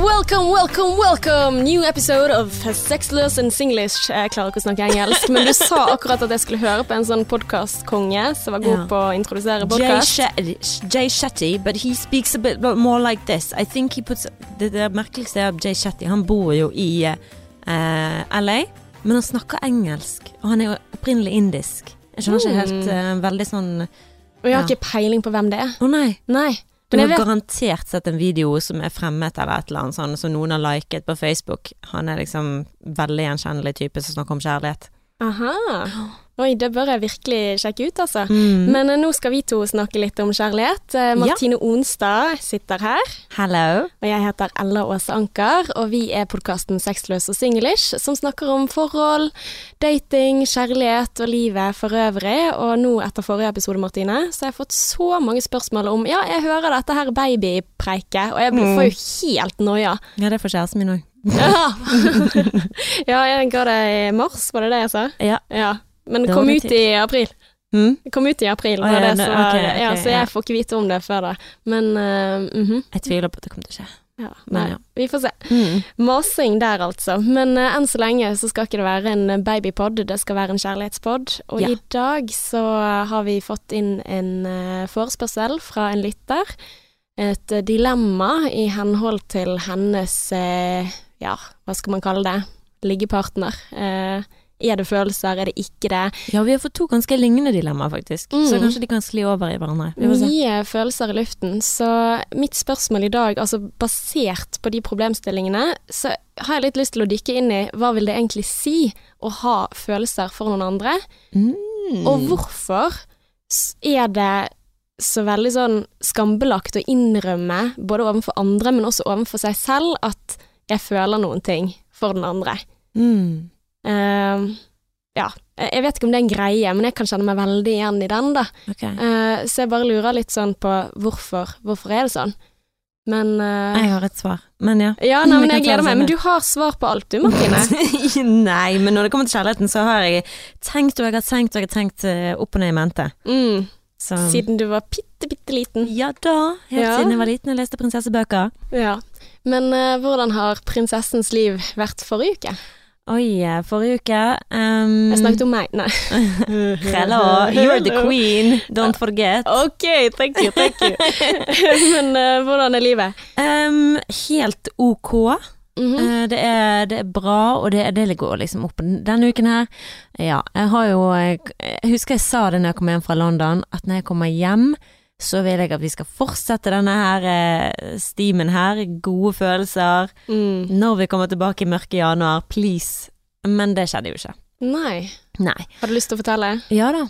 Welcome, welcome, welcome! New episode of Sexless and Singlish. Jeg klarer ikke å snakke engelsk, men du sa akkurat at jeg skulle høre på en sånn podkastkonge som var god på å introdusere podkast. Jay Shetty, but he speaks a bit more like this. I think he puts Det, det merkeligste er at Jay Shetty Han bor jo i uh, LA, men han snakker engelsk. Og han er jo opprinnelig indisk. Jeg skjønner ikke helt uh, Veldig sånn Og jeg har Ja. ikke peiling på hvem det er. Å nei. Nei. Du har garantert sett en video som er fremmet eller et eller annet sånn, som noen har liket på Facebook. Han er liksom veldig gjenkjennelig type som snakker om kjærlighet. Aha. Oi, det bør jeg virkelig sjekke ut, altså. Mm. Men eh, nå skal vi to snakke litt om kjærlighet. Eh, Martine Onstad sitter her. Hello. Og jeg heter Ella Åse Anker, og vi er podkasten Sexløs og singlish, som snakker om forhold, dating, kjærlighet og livet for øvrig. Og nå etter forrige episode, Martine, så har jeg fått så mange spørsmål om Ja, jeg hører dette her babypreiket, og jeg blir- får jo helt noia. Ja, det får kjæresten min òg. Ja. ja, jeg ga det i mars, var det det jeg sa? Ja. Ja. Men det Det kom ut i april. Mm. Det kom ut i april, oh, ja, det så, okay, okay, ja, så jeg ja. får ikke vite om det før da. Men uh, mm -hmm. Jeg tviler på at det kommer til å skje. ja, Men nei, ja. vi får se. Mm. Masing der, altså. Men uh, enn så lenge så skal ikke det være en babypod, det skal være en kjærlighetspod. Og i dag så har vi fått inn en uh, forespørsel fra en lytter. Et uh, dilemma i henhold til hennes eh, ja, hva skal man kalle det? Liggepartner. Eh, er det følelser, er det ikke det? Ja, vi har fått to ganske lignende dilemmaer, faktisk. Mm. Så kanskje de kan skli over i hverandre. Mye følelser i luften. Så mitt spørsmål i dag, altså basert på de problemstillingene, så har jeg litt lyst til å dykke inn i hva vil det egentlig si å ha følelser for noen andre, Mm. og hvorfor er det så veldig sånn skambelagt å innrømme, både overfor andre, men også overfor seg selv, at jeg føler noen ting for den andre. Mm. Ehm, ja, jeg vet ikke om det er en greie, men jeg kan kjenne meg veldig igjen i den, da. Okay. Uh, så jeg bare lurer litt sånn på hvorfor, hvorfor er det sånn? Men uh, Jeg har et svar, men ja. Ja, nei, men jeg gleder meg. Men du har svar på alt du, Martine. Nei, men når det kommer til kjærligheten, så har jeg tenkt og jeg har tenkt og jeg har tenkt eh, opp og ned i mente. Mm. Så Siden du var bitte, bitte liten. Ja da, helt Ja. siden jeg var liten og leste prinsessebøker. Ja. Men uh, hvordan har prinsessens liv vært forrige uke? Oi, forrige uke um, Jeg snakket om meg. Nei. Hello, you're the queen, don't forget. Ok, thank you, thank you. men uh, hvordan er livet? Um, helt ok. Mm -hmm. uh, det, er, det er bra, og det, det går liksom opp. Denne uken her Ja, jeg har jo Jeg jeg husker jeg sa det når jeg kom hjem fra London, at når jeg kommer hjem, så vil jeg at vi skal fortsette denne her eh, stimen her. Gode følelser. Mm. Når vi kommer tilbake i mørke januar, please. Men det skjedde jo ikke. Nei. Nei. Har du lyst til å fortelle? Ja da.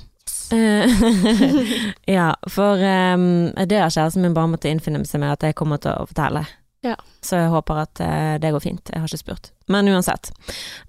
Ja, for um, det har kjæresten min bare måttet innfinne seg med at jeg kommer til å fortelle. Ja. Så jeg håper at eh, det går fint. Jeg har ikke spurt. Men uansett.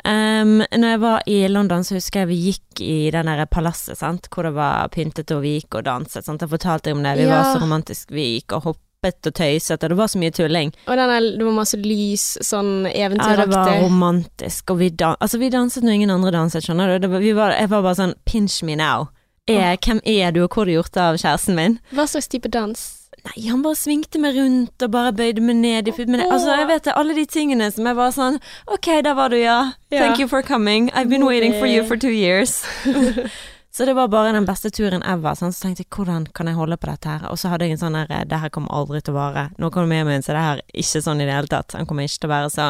Um, når jeg var i London, så husker jeg vi gikk i den der palasset, sant, hvor det var pyntet og vi gikk og danset. Sant? Jeg fortalte om det. Vi Ja. var så romantisk, Vi gikk og hoppet og tøyset, og det var så mye tulling. Og denne, det var masse lys, sånn eventyraktig. Ja, det var romantisk, og vi, dan altså, vi danset når ingen andre danset, skjønner du. Det var, vi var, jeg var bare sånn pinch me now. Er, Hvem er du, og hvor har du gjort av kjæresten min? Hva slags type dans? Nei, han bare svingte meg rundt og bare bøyde meg ned i men, Altså, jeg vet det, alle de tingene som jeg bare sånn Ok, der var du, ja. Thank you for coming. I've been waiting for you for two years. Så det var bare den beste turen ever. Sånn. Så tenkte jeg, hvordan kan jeg holde på dette her? Og så hadde jeg en sånn her Det her kommer aldri til å vare. Nå kommer jeg med meg, så det her er ikke sånn i det hele tatt. Han kommer ikke til å være så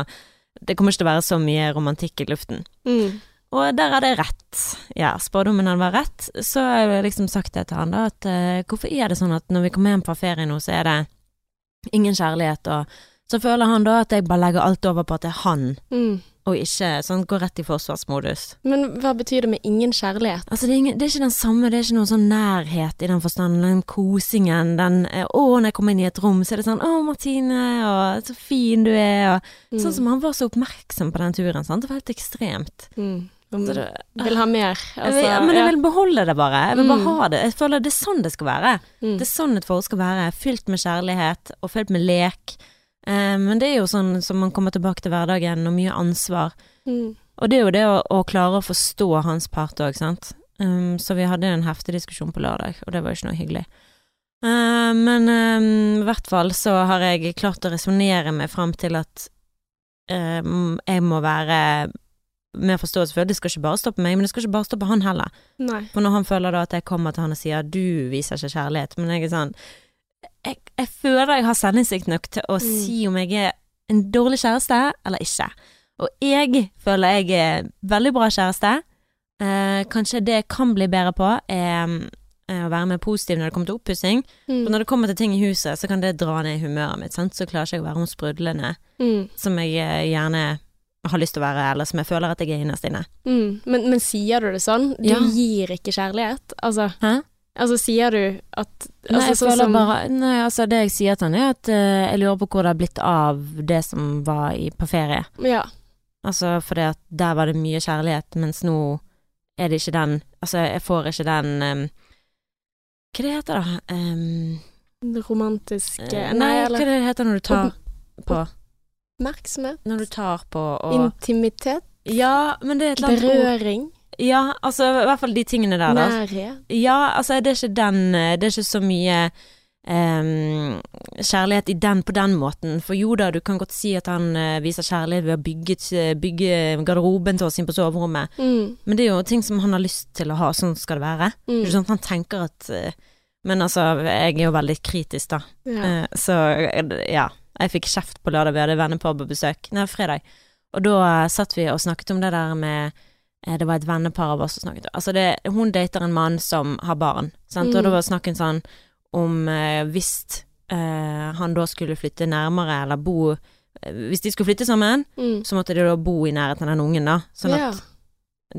Det kommer ikke til å være så mye romantikk i luften. Mm. Og der hadde jeg rett. Ja, spådommen han var rett. Så har jeg liksom sagt det til han da, at uh, hvorfor er det sånn at når vi kommer hjem fra ferie nå, så er det ingen kjærlighet, og så føler han da at jeg bare legger alt over på at det er han, Mm. og ikke sånn går rett i forsvarsmodus. Men hva betyr det med ingen kjærlighet? Altså det er, ingen, det er ikke den samme, det er ikke noen sånn nærhet i den forstand, den kosingen, den eh, å, når jeg kommer inn i et rom, så er det sånn å, Martine, og så fin du er, og sånn som han var så oppmerksom på den turen, sant, det var helt ekstremt. Mm. Det, Vil ha mer. jeg Altså, vil, ja, men jeg vil beholde det bare. Jeg vil bare Mm. ha det. Jeg føler det er sånn det skal være. Mm. Det er sånn et forhold skal være. Fylt med kjærlighet og fylt med lek. Eh, men det er jo sånn som man kommer tilbake til hverdagen, og mye ansvar. Mm. Og det er jo det å, å klare å forstå hans part òg, sant. Um, så vi hadde en heftig diskusjon på lørdag, og det var jo ikke noe hyggelig. Uh, men eh, i hvert fall så har jeg klart å resonnere meg fram til at um, jeg må være mer forståelse for det. Skal ikke bare stoppe meg, men det skal ikke bare stoppe han heller. Nei. For når han føler da at jeg kommer til han og sier 'du viser ikke kjærlighet', men jeg er sånn Jeg, jeg føler jeg har selvinnsikt nok til å Mm. si om jeg er en dårlig kjæreste eller ikke. Og jeg føler jeg er veldig bra kjæreste. Eh, kanskje det jeg kan bli bedre på, er eh, å være mer positiv når det kommer til oppussing. Mm. For når det kommer til ting i huset, så kan det dra ned humøret mitt, sant? så klarer ikke jeg å være hun sprudlende Mm. som jeg eh, gjerne har lyst til å være, eller som jeg føler at jeg er innerst inne. Mm. Men, men sier du det sånn? Du Ja. gir ikke kjærlighet? Altså, Hæ? altså sier du at Nei, altså, jeg sånn føler som- bare Nei, altså det jeg sier til han er at uh, jeg lurer på hvor det har blitt av det som var i, på ferie. Ja. Altså det at der var det mye kjærlighet, mens nå er det ikke den Altså jeg får ikke den um, Hva det heter det? Um, Romantiske nei, hva eller det heter når du tar på oppmerksomhet? Når du tar på og Intimitet? Ja, men det er et eller annet. Berøring? Ja, altså i hvert fall de tingene der, da. Nærhet? Ja, altså det er ikke den eh, Det er ikke så mye um, kjærlighet i den på den måten. For jo da, du kan godt si at han uh, viser kjærlighet ved å bygge, bygge garderoben til oss inn på soverommet, Mm. men det er jo ting som han har lyst til å ha, sånn skal det være. Det er Mm. ikke sånn at han tenker at uh, Men altså, jeg er jo veldig kritisk, da. Ja. Eh, Så eh, ja. Jeg fikk kjeft på lørdag, vi hadde vennepar på besøk. Nei, fredag. Og da eh, satt vi og snakket om det der med eh, Det var et vennepar av oss som snakket Altså, det, hun dater en mann som har barn, sant, og Mm. da var snakken sånn om eh, hvis eh, han da skulle flytte nærmere, eller bo Hvis de skulle flytte sammen, Mm. så måtte de da bo i nærheten av den ungen, da. Sånn ja. at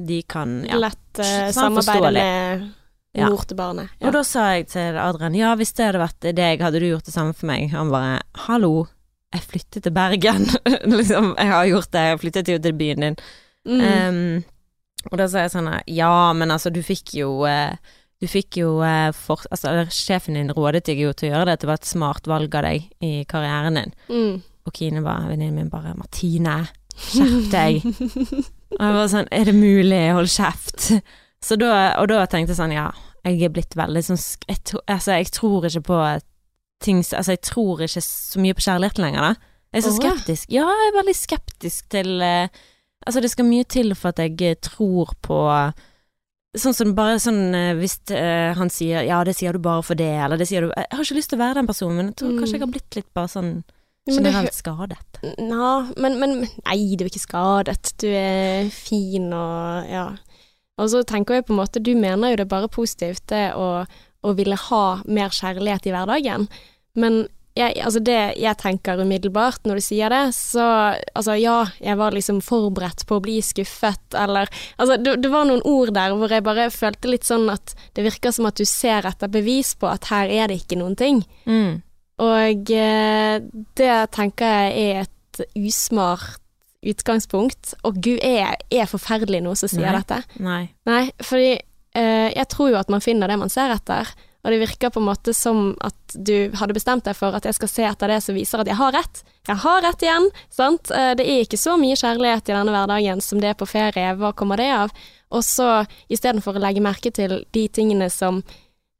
de kan Ja. Lett Sånn samarbeide med Ja. mor til barnet. Ja. Og da sa jeg til Adrian ja, hvis det hadde vært deg, hadde du gjort det samme for meg? Han bare hallo, jeg flyttet til Bergen. liksom, jeg har gjort det, jeg flyttet jo til byen din. mm. Um, og da sa jeg sånn ja, men altså, du fikk jo eh, Du fikk jo eh, for, Altså, sjefen din rådet deg jo til å gjøre det, at det var et smart valg av deg i karrieren din. mm. Og Kine var venninnen min bare Martine, skjerp deg. Og jeg var sånn, er det mulig? Hold kjeft. Så da, og da tenkte jeg sånn, ja, jeg er blitt veldig sånn jeg, tro- altså, jeg tror ikke på ting Altså, jeg tror ikke så mye på kjærlighet lenger, da. Jeg er så oh, skeptisk. Ja, jeg er veldig skeptisk til uh, Altså, det skal mye til for at jeg eh, tror på Sånn som bare sånn eh, hvis uh, han sier 'ja, det sier du bare for det', eller det sier du Jeg har ikke lyst til å være den personen, men jeg tror Mm. kanskje jeg har blitt litt bare sånn generelt skadet. Nja, men, men Nei, du er ikke skadet. Du er fin og ja. Og så tenker jeg på en måte, du mener jo det er bare positivt, det å, å ville ha mer kjærlighet i hverdagen. Men jeg, altså det jeg tenker umiddelbart når du sier det, så altså ja, jeg var liksom forberedt på å bli skuffet, eller Altså det, det var noen ord der hvor jeg bare følte litt sånn at det virker som at du ser etter bevis på at her er det ikke noen ting. Mm. Og eh, det tenker jeg er et usmart utgangspunkt. Og gud, er, er forferdelig noe som sier Nei. dette. Nei. Nei, fordi eh, jeg tror jo at man finner det man ser etter. Og det virker på en måte som at du hadde bestemt deg for at jeg skal se etter det som viser at jeg har rett. Jeg har rett igjen, sant. Eh, det er ikke så mye kjærlighet i denne hverdagen som det er på ferie. Hva kommer det av? Og så istedenfor å legge merke til de tingene som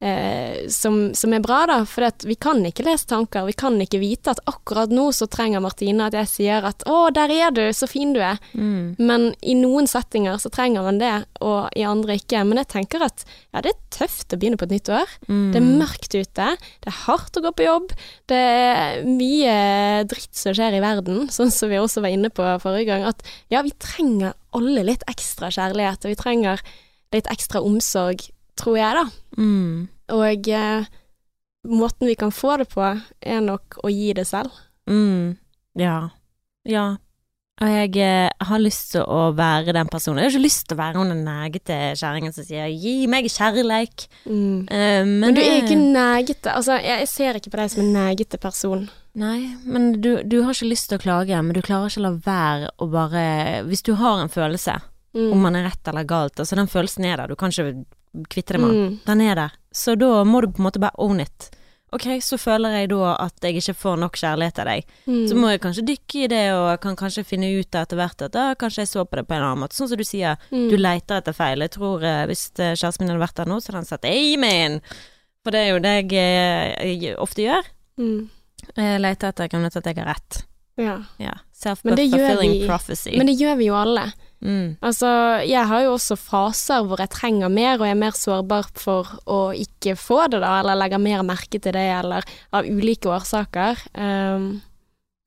eh, som, som er bra, da. For vi kan ikke lese tanker. Vi kan ikke vite at akkurat nå så trenger Martine at jeg sier at 'Å, der er du, så fin du er'. Mm. Men i noen settinger så trenger man det, og i andre ikke. Men jeg tenker at ja, det er tøft å begynne på et nytt år. Mm. Det er mørkt ute, det er hardt å gå på jobb, det er mye dritt som skjer i verden, sånn som vi også var inne på forrige gang. At ja, vi trenger alle litt ekstra kjærlighet, og vi trenger litt ekstra omsorg, tror jeg, da. Mm. Og eh, måten vi kan få det på, er nok å gi det selv. Mm. Ja. Ja. Og jeg eh, har lyst til å være den personen. Jeg har ikke lyst til å være hun den negete kjerringen som sier 'gi meg kjærleik'. Eh, men, Men du er ikke eh, negete. Altså, jeg, jeg ser ikke på deg som en negete person. Nei, men du, du har ikke lyst til å klage, men du klarer ikke å la være å bare Hvis du har en følelse, Mm. om man er rett eller galt, altså den følelsen er der, du kan ikke kvitte deg med den. Mm. Den er der. Så da må du på en måte bare own it. Ok, så føler jeg da at jeg ikke får nok kjærlighet av deg. Mm. Så må jeg kanskje dykke i det, og kan kanskje finne ut etter hvert at da kanskje jeg så på det på en annen måte. Sånn som du sier, Mm. du leter etter feil. Jeg tror eh, hvis eh, kjæresten min hadde vært der nå, så hadde han sagt amen. For det er jo det jeg, eh, jeg ofte gjør. Mm. Jeg leter etter grunnen til at jeg har rett. Ja. Ja. Self-fulfilling prophecy. Men det gjør vi jo alle. Mm. Altså, jeg har jo også faser hvor jeg trenger mer, og jeg er mer sårbar for å ikke få det, da, eller legger mer merke til det, eller av ulike årsaker. Um,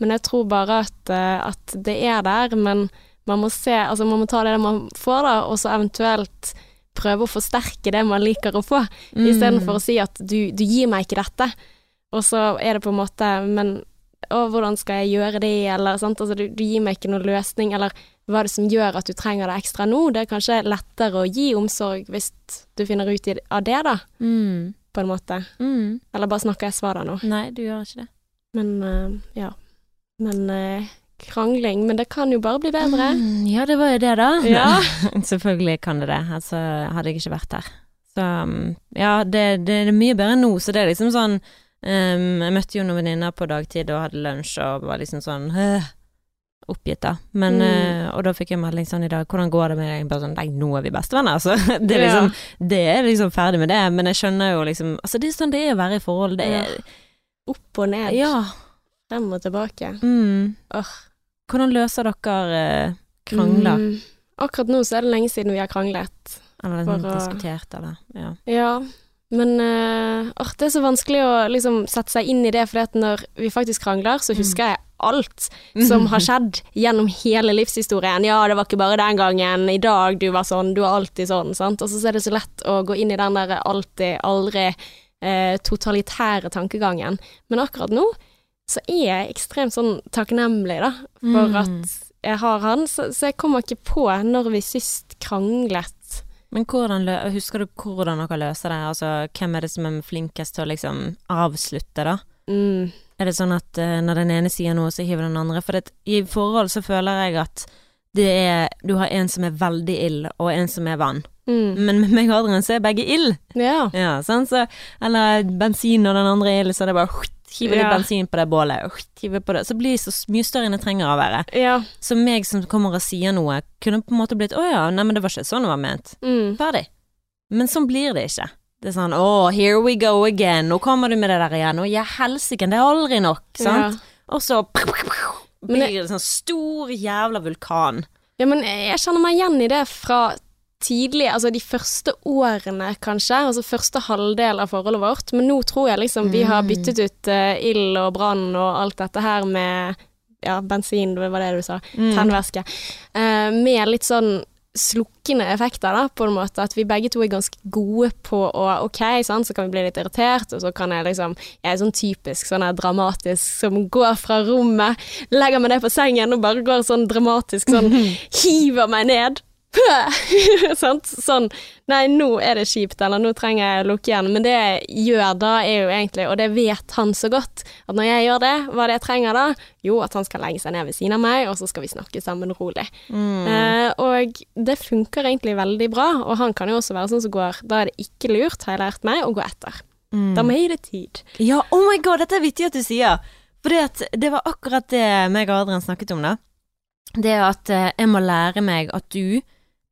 men jeg tror bare at, eh, at det er der, men man må se Altså, man må ta det man får, da, og så eventuelt prøve å forsterke det man liker å få, Mm. istedenfor å si at du, du gir meg ikke dette, og så er det på en måte Men å, hvordan skal jeg gjøre det, eller sant, altså du, du gir meg ikke noen løsning, eller hva er det som gjør at du trenger det ekstra nå? Det er kanskje lettere å gi omsorg hvis du finner ut av det, da, Mm. på en måte. Mm. Eller bare snakker jeg svar da nå. Nei, du gjør ikke det. Men uh, ja. Men uh, krangling Men det kan jo bare bli bedre. Mm, ja, det var jo det, da. Ja. Selvfølgelig kan det det, altså hadde jeg ikke vært her. Så um, ja, det, det er mye bedre nå, så det er liksom sånn um, Jeg møtte jo noen venninner på dagtid og hadde lunsj og var liksom sånn oppgitt, da. Men, Mm. øh, og da fikk jeg melding sånn i dag, hvordan går det med deg? Bare sånn, nei, nå er vi bestevenner, altså. Det er liksom, det er liksom ferdig med det, men jeg skjønner jo liksom Altså, det er sånn det er å være i forhold, det er Opp og ned. Ja. Frem og tilbake. Mm. Oh. Hvordan løser dere øh, krangler? Mm. Akkurat nå så er det lenge siden vi har kranglet. Eller liksom å- diskutert, eller Ja. Ja, men uh, det er så vanskelig å liksom sette seg inn i det, for når vi faktisk krangler, så Mm. husker jeg alt som har skjedd gjennom hele livshistorien. Ja, det var ikke bare den gangen, i dag du var sånn, du er alltid sånn, sant. Og så er det så lett å gå inn i den der alltid, aldri eh, totalitære tankegangen. Men akkurat nå så er jeg ekstremt sånn takknemlig, da, for Mm. at jeg har han, så, så jeg kommer ikke på når vi sist kranglet. Men hvordan husker du hvordan dere løser det? Altså, hvem er det som er flinkest til å liksom avslutte, da? Mm. Er det sånn at uh, når den ene sier noe, så hiver den andre? For det, i forhold så føler jeg at det er Du har en som er veldig ild, og en som er vann. Mm. Men med meg og Adrian så er begge ild. Ja. Ja, sånn, Så, eller bensin og den andre er ild, så er det bare hive litt Ja. bensin på det bålet. hive på det. Så blir det så mye større enn det trenger å være. Ja. Så meg som kommer og sier noe, kunne på en måte blitt Å ja, nei, men det var ikke sånn det var ment. Mm. Ferdig. Men sånn blir det ikke. Det er sånn Å, here we go again. Nå kommer du med det der igjen. Å ja, helsike, det er aldri nok. Sant? Og så blir det sånn stor jævla vulkan. Ja, men jeg kjenner meg igjen i det fra tidlig, altså de første årene kanskje, altså første halvdel av forholdet vårt, men nå tror jeg liksom vi har Mm. byttet ut uh, ild og brann og alt dette her med, ja, bensin, det var det du sa, Mm. tennvæske, uh, med litt sånn slukkende effekter da, på en måte, at vi begge to er ganske gode på å, ok, sant, så kan vi bli litt irritert, og så kan jeg liksom, jeg er sånn typisk sånn her dramatisk, som går fra rommet, legger meg ned på sengen og bare går sånn dramatisk, sånn, hiver meg ned? Sånn, nei, nå er det kjipt, eller nå trenger jeg å lukke igjen. Men det jeg gjør da, er jo egentlig, og det vet han så godt, at når jeg gjør det, hva er det jeg trenger da? Jo, at han skal legge seg ned ved siden av meg, og så skal vi snakke sammen rolig. Mm. Eh, og det funker egentlig veldig bra, og han kan jo også være sånn som går, da er det ikke lurt, har jeg lært meg, å gå etter. Mm. Da må jeg gi det tid. Ja, oh my god, dette er vittig at du sier. For det var akkurat det meg og Adrian snakket om, da. Det at eh, jeg må lære meg at du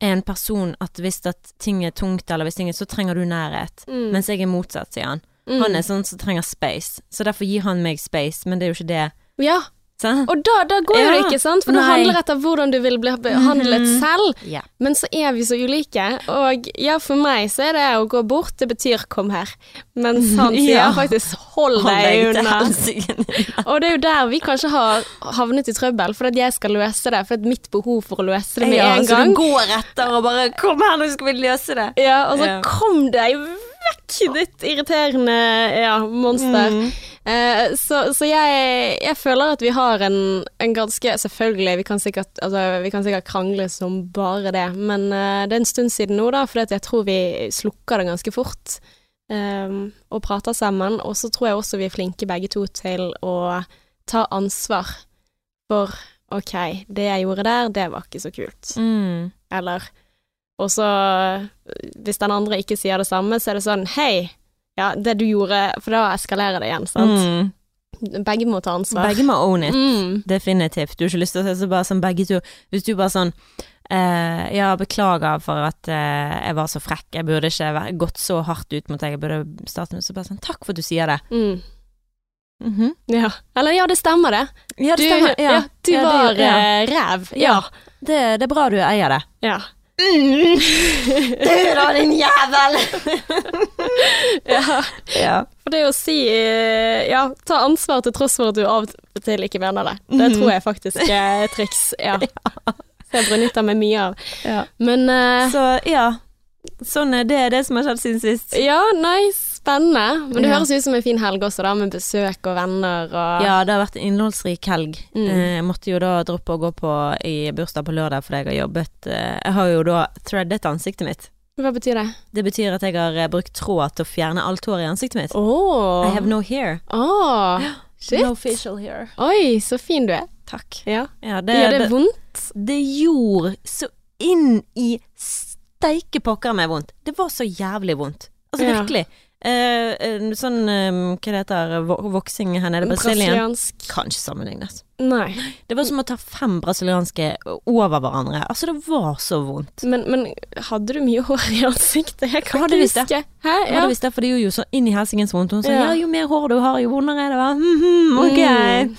en person at hvis at ting er tungt, eller hvis ting er, så trenger du nærhet. Mm. Mens jeg er motsatt, sier han. Mm. Han er sånn som trenger space, så derfor gir han meg space, men det er jo ikke det. Ja, Sant? og da, da går jo det Ja. ikke, sant? For det Nei. handler etter hvordan du vil bli behandlet Mhm. selv. Ja. Men så er vi så ulike, og ja, for meg så er det å gå bort, det betyr kom her. Mens han sier Ja. faktisk hold Hold deg unna. Og det er jo der vi kanskje har havnet i trøbbel, for at jeg skal løse det, for at mitt behov for å løse det med Ja, en så du går etter og bare 'kom her, nå skal vi løse det'. Ja, og så kom deg vekk, ditt irriterende ja, monster. Mm. Eh, så så jeg, jeg føler at vi har en, en ganske Selvfølgelig, vi kan, sikkert, altså, vi kan sikkert krangle som bare det, men eh, det er en stund siden nå, da, for jeg tror vi slukker det ganske fort. eh, og prater sammen. Og så tror jeg også vi er flinke begge to til å ta ansvar for OK, det jeg gjorde der, det var ikke så kult. Mm. Eller Og så, hvis den andre ikke sier det samme, så er det sånn Hei, ja, det du gjorde For da eskalerer det igjen, sant? Mm. Begge må ta ansvar. Begge må own it. Mm. Definitivt. Du har ikke lyst til å se så bare som begge to Hvis du bare sånn Eh, ja, beklager for at eh, jeg var så frekk. Jeg burde ikke gått så hardt ut mot deg. Jeg burde starte med så bare sånn Takk for at du sier det. Mm. Mhm. Ja. Eller ja, det stemmer det. Ja, det Du, stemmer. Ja, ja, du Ja, var ja. eh, ræv. Ja. Det, det er bra du eier det. ja. Du da, din jævel! ja. ja. For det å si eh, ja, ta ansvar til tross for at du av og til ikke mener det, det Mhm. tror jeg faktisk er et triks. Ja. Så jeg benytter meg mye av. ja. Men uh, Så ja. Sånn er det, det som har skjedd siden sist. ja, nice. Spennende. Men det Ja. høres ut som en fin helg også, da, med besøk og venner og Ja, det har vært en innholdsrik helg. Mm. Eh, Jeg måtte jo da droppe å gå på i bursdag på lørdag fordi jeg har jobbet eh, Jeg har jo da threadet ansiktet mitt. Hva betyr det? Det betyr at jeg har eh, brukt tråd til å fjerne alt hår i ansiktet mitt. Oh. I have no hair. Oh, Shit. No facial hair. Oi, så fin du er. Takk. Ja. Ja, det, Gjør det det, vondt? det gjorde så inn i steike pokker meg vondt. Det var så jævlig vondt. Altså Ja. virkelig. Eh, sånn eh, Hva det heter Voksing her nede Brasilien. Kan ikke sammenlignes. Nei. Det var som å ta fem brasilianske over hverandre. Altså, det var så vondt. Men, men hadde du mye hår i ansiktet? Jeg kan hadde ikke visst det. huske. Hæ? Ja. visst Det, for det gjorde jo så inn i helsikens vondt. Hun sa ja. Ja. jo mer hår du har, jo vondere er det. Va? -hmm, ok. Mm.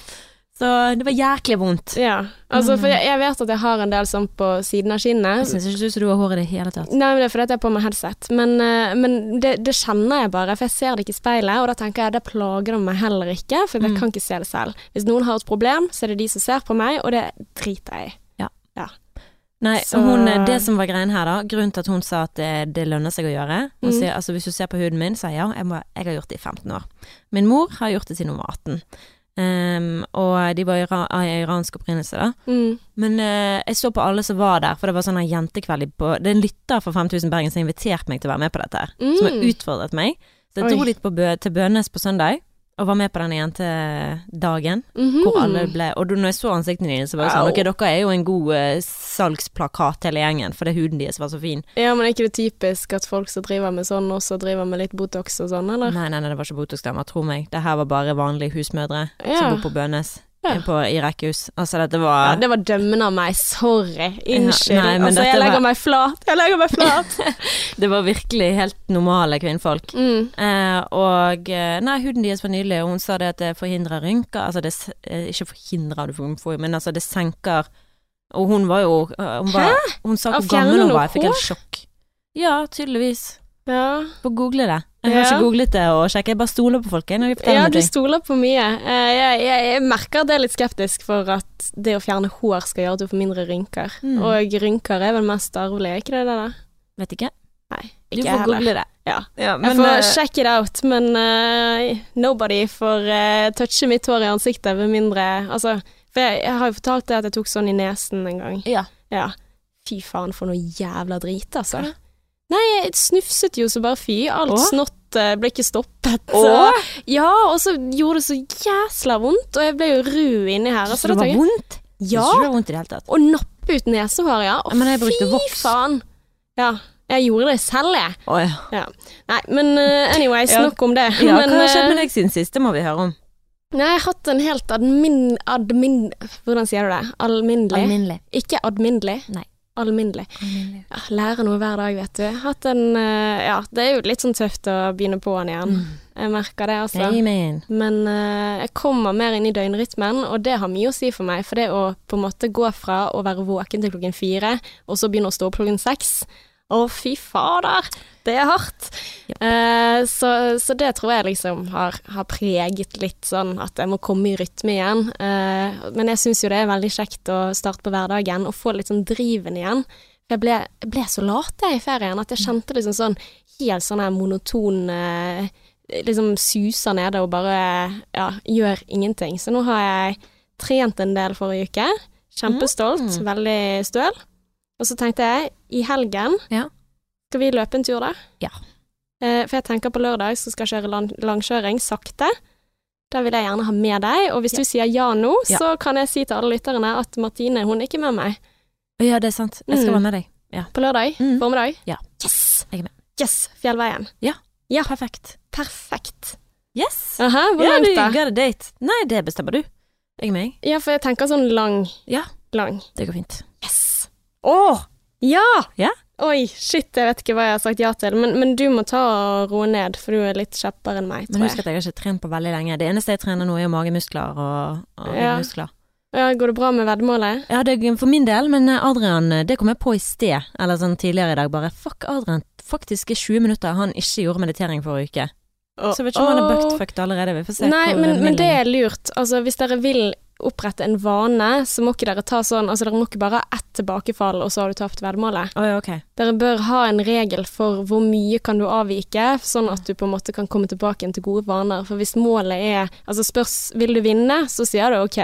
Så det var jæklig vondt. Ja. Altså, for jeg, jeg vet at jeg har en del sånn på siden av Jeg kinnet. syns ikke du har hår i det hele tatt. Nei, men det er fordi jeg har på meg headset. Men, eh, men det, det kjenner jeg bare, for jeg ser det ikke i speilet. Og da tenker jeg det plager meg heller ikke, for jeg Mm. kan ikke se det selv. Hvis noen har et problem, så er det de som ser på meg, og det driter jeg i. Nei, Så- hun, det som var greien her, da, grunnen til at hun sa at det, det lønner seg å gjøre Mm. sier altså hvis du ser på huden min, sier jeg ja, jeg, må, jeg har gjort det i 15 år. Min mor har gjort det siden hun var 18. Ehm, og de var ira iransk opprinnelse, da. Mm. Men uh, jeg så på alle som var der, for det var sånn jentekveld på Det er en lytter fra 5000 Bergen som har invitert meg til å være med på dette her. Som har Mm. utfordret meg. Så jeg dro litt på Bø, til Bønes på søndag, og var med på denne jentedagen. Mhm. Hvor alle ble Og når jeg så ansiktene dine, så var det sånn Ok, dere er jo en god uh, salgsplakat hele gjengen, for det er huden deres var så fin. Ja, men er ikke det typisk at folk som driver med sånn, også driver med litt Botox og sånn, eller? Nei, nei, nei, det var ikke Botox-damer, tro meg. Det her var bare vanlige husmødre Ja. som bor på Bønes. Ja. På, I rekkehus. Altså, dette Ja, det var dømmende av meg. Sorry. Unnskyld. Ja, altså, jeg legger var- meg flat. Jeg legger meg flat. Det var virkelig helt normale kvinnfolk. mm. Eh, og eh, Nei, huden deres var nydelig, og hun sa det at det forhindrer rynker. Altså det eh, Ikke forhindrer, du får, får- men altså det senker Og hun var jo eh, Hun, var, hun sa hvor gammel hun var. Jeg fikk helt sjokk. Ja, tydeligvis. Ja. Få google det. Jeg har Ja. ikke googlet det og sjekket, jeg bare stoler på folk når de forteller ja, du ting. stoler på mye. Eh, Jeg, jeg, jeg merker at jeg er litt skeptisk for at det å fjerne hår skal gjøre at du får mindre rynker. Mm. Og rynker er vel mest arvelig, er ikke det det? Vet ikke. Nei, Du får heller. google det. Ja. Ja, Jeg får check it out, men uh, nobody får uh, touche mitt hår i ansiktet med mindre Altså, for jeg, jeg har jo fortalt det at jeg tok sånn i nesen en gang. ja. Ja. Fy faen for noe jævla drit, altså. Hva? Nei, jeg snufset jo så bare fy. Alt Åh? snott eh, ble ikke stoppet. Åh? Ja, og så gjorde det så jæsla vondt, og jeg ble jo rød inni her. Så det var vondt? ja, det var vondt i det hele tatt. og nappe ut nesehår, ja. Å, fy faen. Ja, jeg gjorde det selv, jeg. Oh, ja. Nei, men uh, anyways, Ja. nok om det. ja men, hva har skjedd eh, med deg siden sist? Det må vi høre om. Nei, jeg har hatt en helt admin... admin hvordan sier du det? Alminnelig. Ikke adminnelig. Nei. Alminnelig. Alminnelig. Ja, lære noe hver dag, vet du. Hatt en eh, Ja, det er jo litt sånn tøft å begynne på'n igjen. Jeg merker det, altså. Amen. Men uh, jeg kommer mer inn i døgnrytmen, og det har mye å si for meg. For det å på en måte gå fra å være våken til klokken fire, og så begynne å stå opp klokken seks Å, fy fader! Det er hardt. Yep. Eh, så, så det tror jeg liksom har, har preget litt sånn at jeg må komme i rytme igjen. Eh, men jeg syns jo det er veldig kjekt å starte på hverdagen og få litt sånn driven igjen. Jeg ble, jeg ble så lat jeg i ferien at jeg kjente liksom sånn helt sånn her monoton eh, Liksom suser nede og bare ja, gjør ingenting. Så nå har jeg trent en del forrige uke. Kjempestolt. Mm. Veldig støl. Og så tenkte jeg, i helgen Ja. Skal vi løpe en tur, da? Ja. Eh, for jeg tenker på lørdag så skal jeg kjøre lang langkjøring sakte. Da vil jeg gjerne ha med deg, og hvis Ja. du sier ja nå, Ja. så kan jeg si til alle lytterne at Martine hun er ikke med meg Ja, det er sant. Jeg skal Mm. være med deg. Ja. på lørdag Mm. formiddag. Ja. Yes! Jeg er med. Yes! Fjellveien. Ja. Perfekt. Perfekt. Yes. Aha, hvor Ja, langt da? got a date. Nei, det bestemmer du. Jeg er med, jeg. Ja, for jeg tenker sånn lang, Ja. lang. Det går fint. Yes! Åh! Ja! Ja? Oi, shit, jeg vet ikke hva jeg har sagt ja til, men, men du må ta og roe ned, for du er litt kjappere enn meg, tror jeg. Men husk at jeg har ikke trent på veldig lenge. Det eneste jeg trener nå, er magemuskler og, og Ja. muskler. Ja, går det bra med veddemålet? Ja, det er for min del, men eh, Adrian, eh, det kom jeg på i sted, eller sånn tidligere i dag, bare fuck Adrian, faktisk er 20 minutter han ikke gjorde meditering forrige uke. Så jeg vet ikke om han er bucked fucked allerede, vi får se Nei, men, men det er lurt. Altså, hvis dere vil opprette en vane, så må ikke dere ta sånn Altså, dere må ikke bare ha ett tilbakefall, og så har du tapt veddemålet. Oh, ja, okay. Dere bør ha en regel for hvor mye kan du avvike, sånn at du på en måte kan komme tilbake igjen til gode vaner. For hvis målet er Altså spørs Vil du vinne, så sier du OK,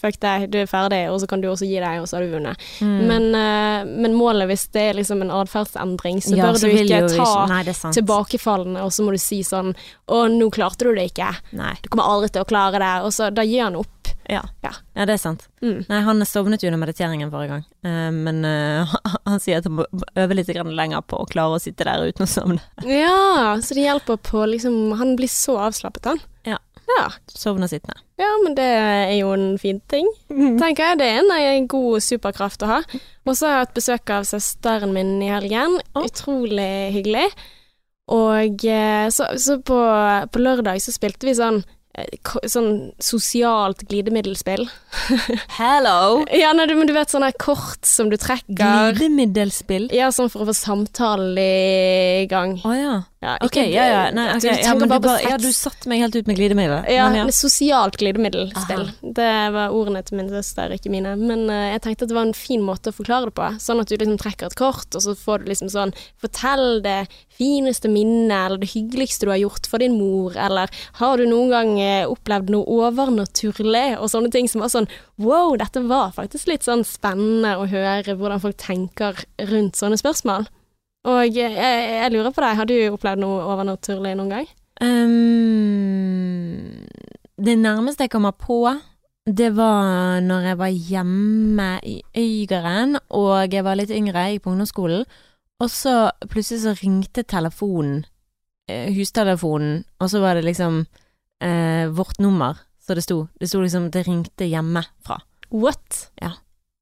fuck deg, du er ferdig, og så kan du også gi deg, og så har du vunnet. Mm. Men, eh, men målet, hvis det er liksom en atferdsendring, så Ja, bør så du ikke ta Nei, er sant. tilbakefallene, og så må du si sånn Å, nå klarte du det ikke. Nei. Du kommer aldri til å klare det. Og så da gir han opp. Ja. Ja. ja, det er sant. Mm. Nei, han sovnet jo under mediteringen forrige gang, uh, men uh, han sier at han må øve litt lenger på å klare å sitte der uten å sovne. Ja, så det hjelper på liksom Han blir så avslappet, han. Ja. Ja, Sovne sittende. ja men det er jo en fin ting. Tenker jeg. Det er en, en god superkraft å ha. Og så har jeg hatt besøk av søsteren min i helgen. Oh. Utrolig hyggelig. Og eh, så, så på, på lørdag så spilte vi sånn Sånn sosialt glidemiddelspill. Hello! Ja, nei, men du vet sånne kort som du trekker. Glidemiddelspill. Ja, sånn for å få samtalen i gang. Å ja. Ja, Ok, ja ja. Nei, okay. Du ja, men du, bare ja, du satte meg helt ut med glidemiddel. Ja, Men ja. sosialt glidemiddelspill. Det var ordene til min søster, ikke mine. Men uh, jeg tenkte at det var en fin måte å forklare det på. Sånn at du liksom trekker et kort, og så får du liksom sånn Fortell det fineste minnet, eller det hyggeligste du har gjort for din mor, eller har du noen gang eh, opplevd noe overnaturlig, og sånne ting som var sånn Wow, dette var faktisk litt sånn spennende å høre hvordan folk tenker rundt sånne spørsmål. Og jeg, jeg lurer på deg, har du opplevd noe overnaturlig noen gang? Um, det nærmeste jeg kommer på, det var når jeg var hjemme i Øygarden, og jeg var litt yngre, jeg gikk på ungdomsskolen, og så plutselig så ringte telefonen, eh, hustelefonen, og så var det liksom eh, vårt nummer, så det sto. Det sto liksom det ringte hjemmefra. What? Ja.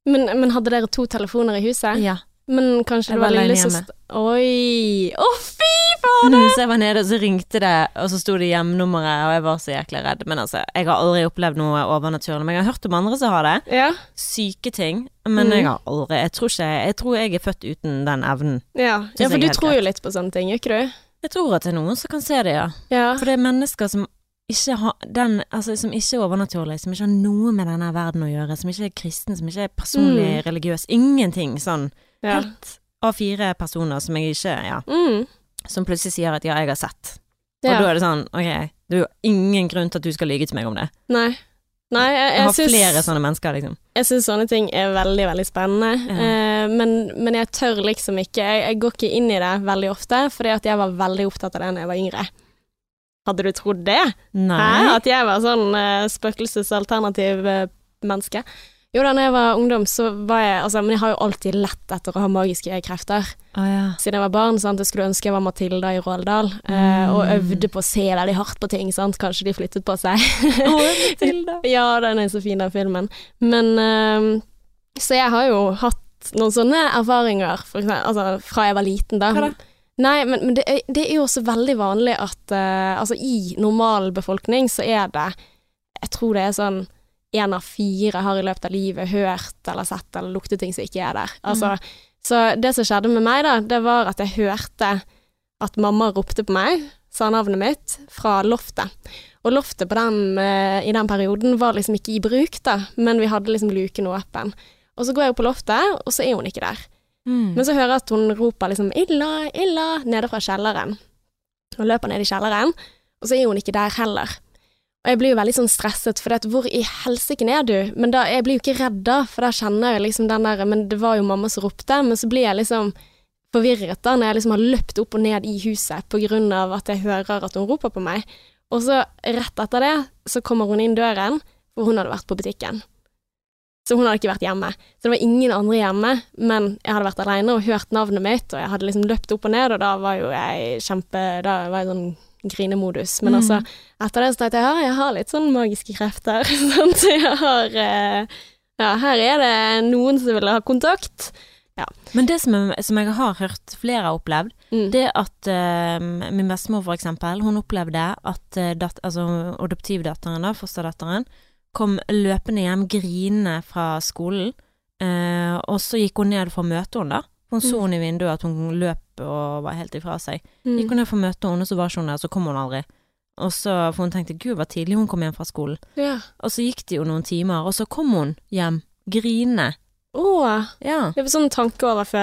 Men, men hadde dere to telefoner i huset? Ja. Men kanskje det var var lillesøster Oi! Å, fy fader! Så jeg var nede, og så ringte det, og så sto det hjemnummeret, og jeg var så jækla redd. Men altså, jeg har aldri opplevd noe overnaturlig. Men jeg har hørt om andre som har det. Ja. Syke ting. Men Mm. jeg har aldri Jeg tror ikke Jeg tror jeg er født uten den evnen. ja. Ja, for du tror jo litt på sånne ting, gjør ikke du? Jeg tror at det er noen som kan se det, ja. Ja. For det er mennesker som ikke ha, den Altså som ikke er overnaturlig, som ikke har noe med denne verden å gjøre, som ikke er kristen, som ikke er personlig Mm. religiøs. Ingenting sånn. ja. Helt av fire personer som jeg ikke Ja. Mm. Som plutselig sier at ja, jeg har sett. Og da er det sånn, ok, det er jo ingen grunn til at du skal lyge til meg om det. Nei. Nei, jeg, Jeg jeg, har synes, flere sånne mennesker, liksom. jeg syns sånne ting er veldig, veldig spennende. Ja. Eh, men, men jeg tør liksom ikke jeg, jeg går ikke inn i det veldig ofte, fordi at jeg var veldig opptatt av det da jeg var yngre. Hadde du trodd det? Nei. Hæ? At jeg var sånn uh, spøkelsesalternativ uh, menneske? Jo da, jeg var ungdom, så var jeg Altså, men jeg har jo alltid lett etter å ha magiske krefter. Å ja. Siden jeg var barn, sant. Jeg skulle ønske jeg var Matilda i Råldal, eh, og Mm. øvde på å se veldig hardt på ting, sant. Kanskje de flyttet på seg. Å, Matilda. ja, den er så fin, den filmen. Men eh, Så jeg har jo hatt noen sånne erfaringer, for eksempel, altså fra jeg var liten, da. Hva da? Nei, men, men det, er, det er jo også veldig vanlig at uh, Altså, i normal befolkning så er det Jeg tror det er sånn én av fire har i løpet av livet hørt eller sett eller luktet ting som ikke er der. Altså, Så det som skjedde med meg, da, det var at jeg hørte at mamma ropte på meg, sa navnet mitt, fra loftet. Og loftet på den, uh, i den perioden var liksom ikke i bruk, da, men vi hadde liksom luken åpen. Og så går jeg opp på loftet, og så er hun ikke der. Mm. Men så hører jeg at hun roper liksom 'Illa, Illa' nede fra kjelleren. Og løper ned i kjelleren, og så er hun ikke der heller. Og jeg blir jo veldig sånn stresset, for hvor i helsike er du? Men da, jeg blir jo ikke redd da, for da kjenner jeg liksom den der Men det var jo mamma som ropte, men så blir jeg liksom forvirret da, når jeg liksom har løpt opp og ned i huset på grunn av at jeg hører at hun roper på meg. Og så rett etter det, så kommer hun inn døren, for hun hadde vært på butikken. Så hun hadde ikke vært hjemme. Så det var ingen andre hjemme, men jeg hadde vært alene og hørt navnet mitt, og jeg hadde liksom løpt opp og ned, og da var jo jeg kjempe Da var jeg sånn grinemodus. Men Mm. altså, etter det så tenkte jeg ja, jeg har litt sånn magiske krefter. sant? Jeg har eh, Ja, her er det noen som vil ha kontakt. Ja. Men det som, jeg- som jeg har hørt flere har opplevd, Mm. det at uh, min bestemor for eksempel, hun opplevde at uh, dat, altså adoptivdatteren, da, fosterdatteren, kom løpende hjem grinende fra skolen, eh, og så gikk hun ned for å møte henne, da. Hun så Mm. henne i vinduet at hun løp og var helt ifra seg. Mm. Gikk hun ned for å møte henne, og så var ikke hun der, så kom hun aldri. Og så, for hun tenkte gud, hva tidlig hun kom hjem fra skolen. Ja. Og så gikk det jo noen timer, og så kom hun hjem, grinende. Å, Ja. det var sånn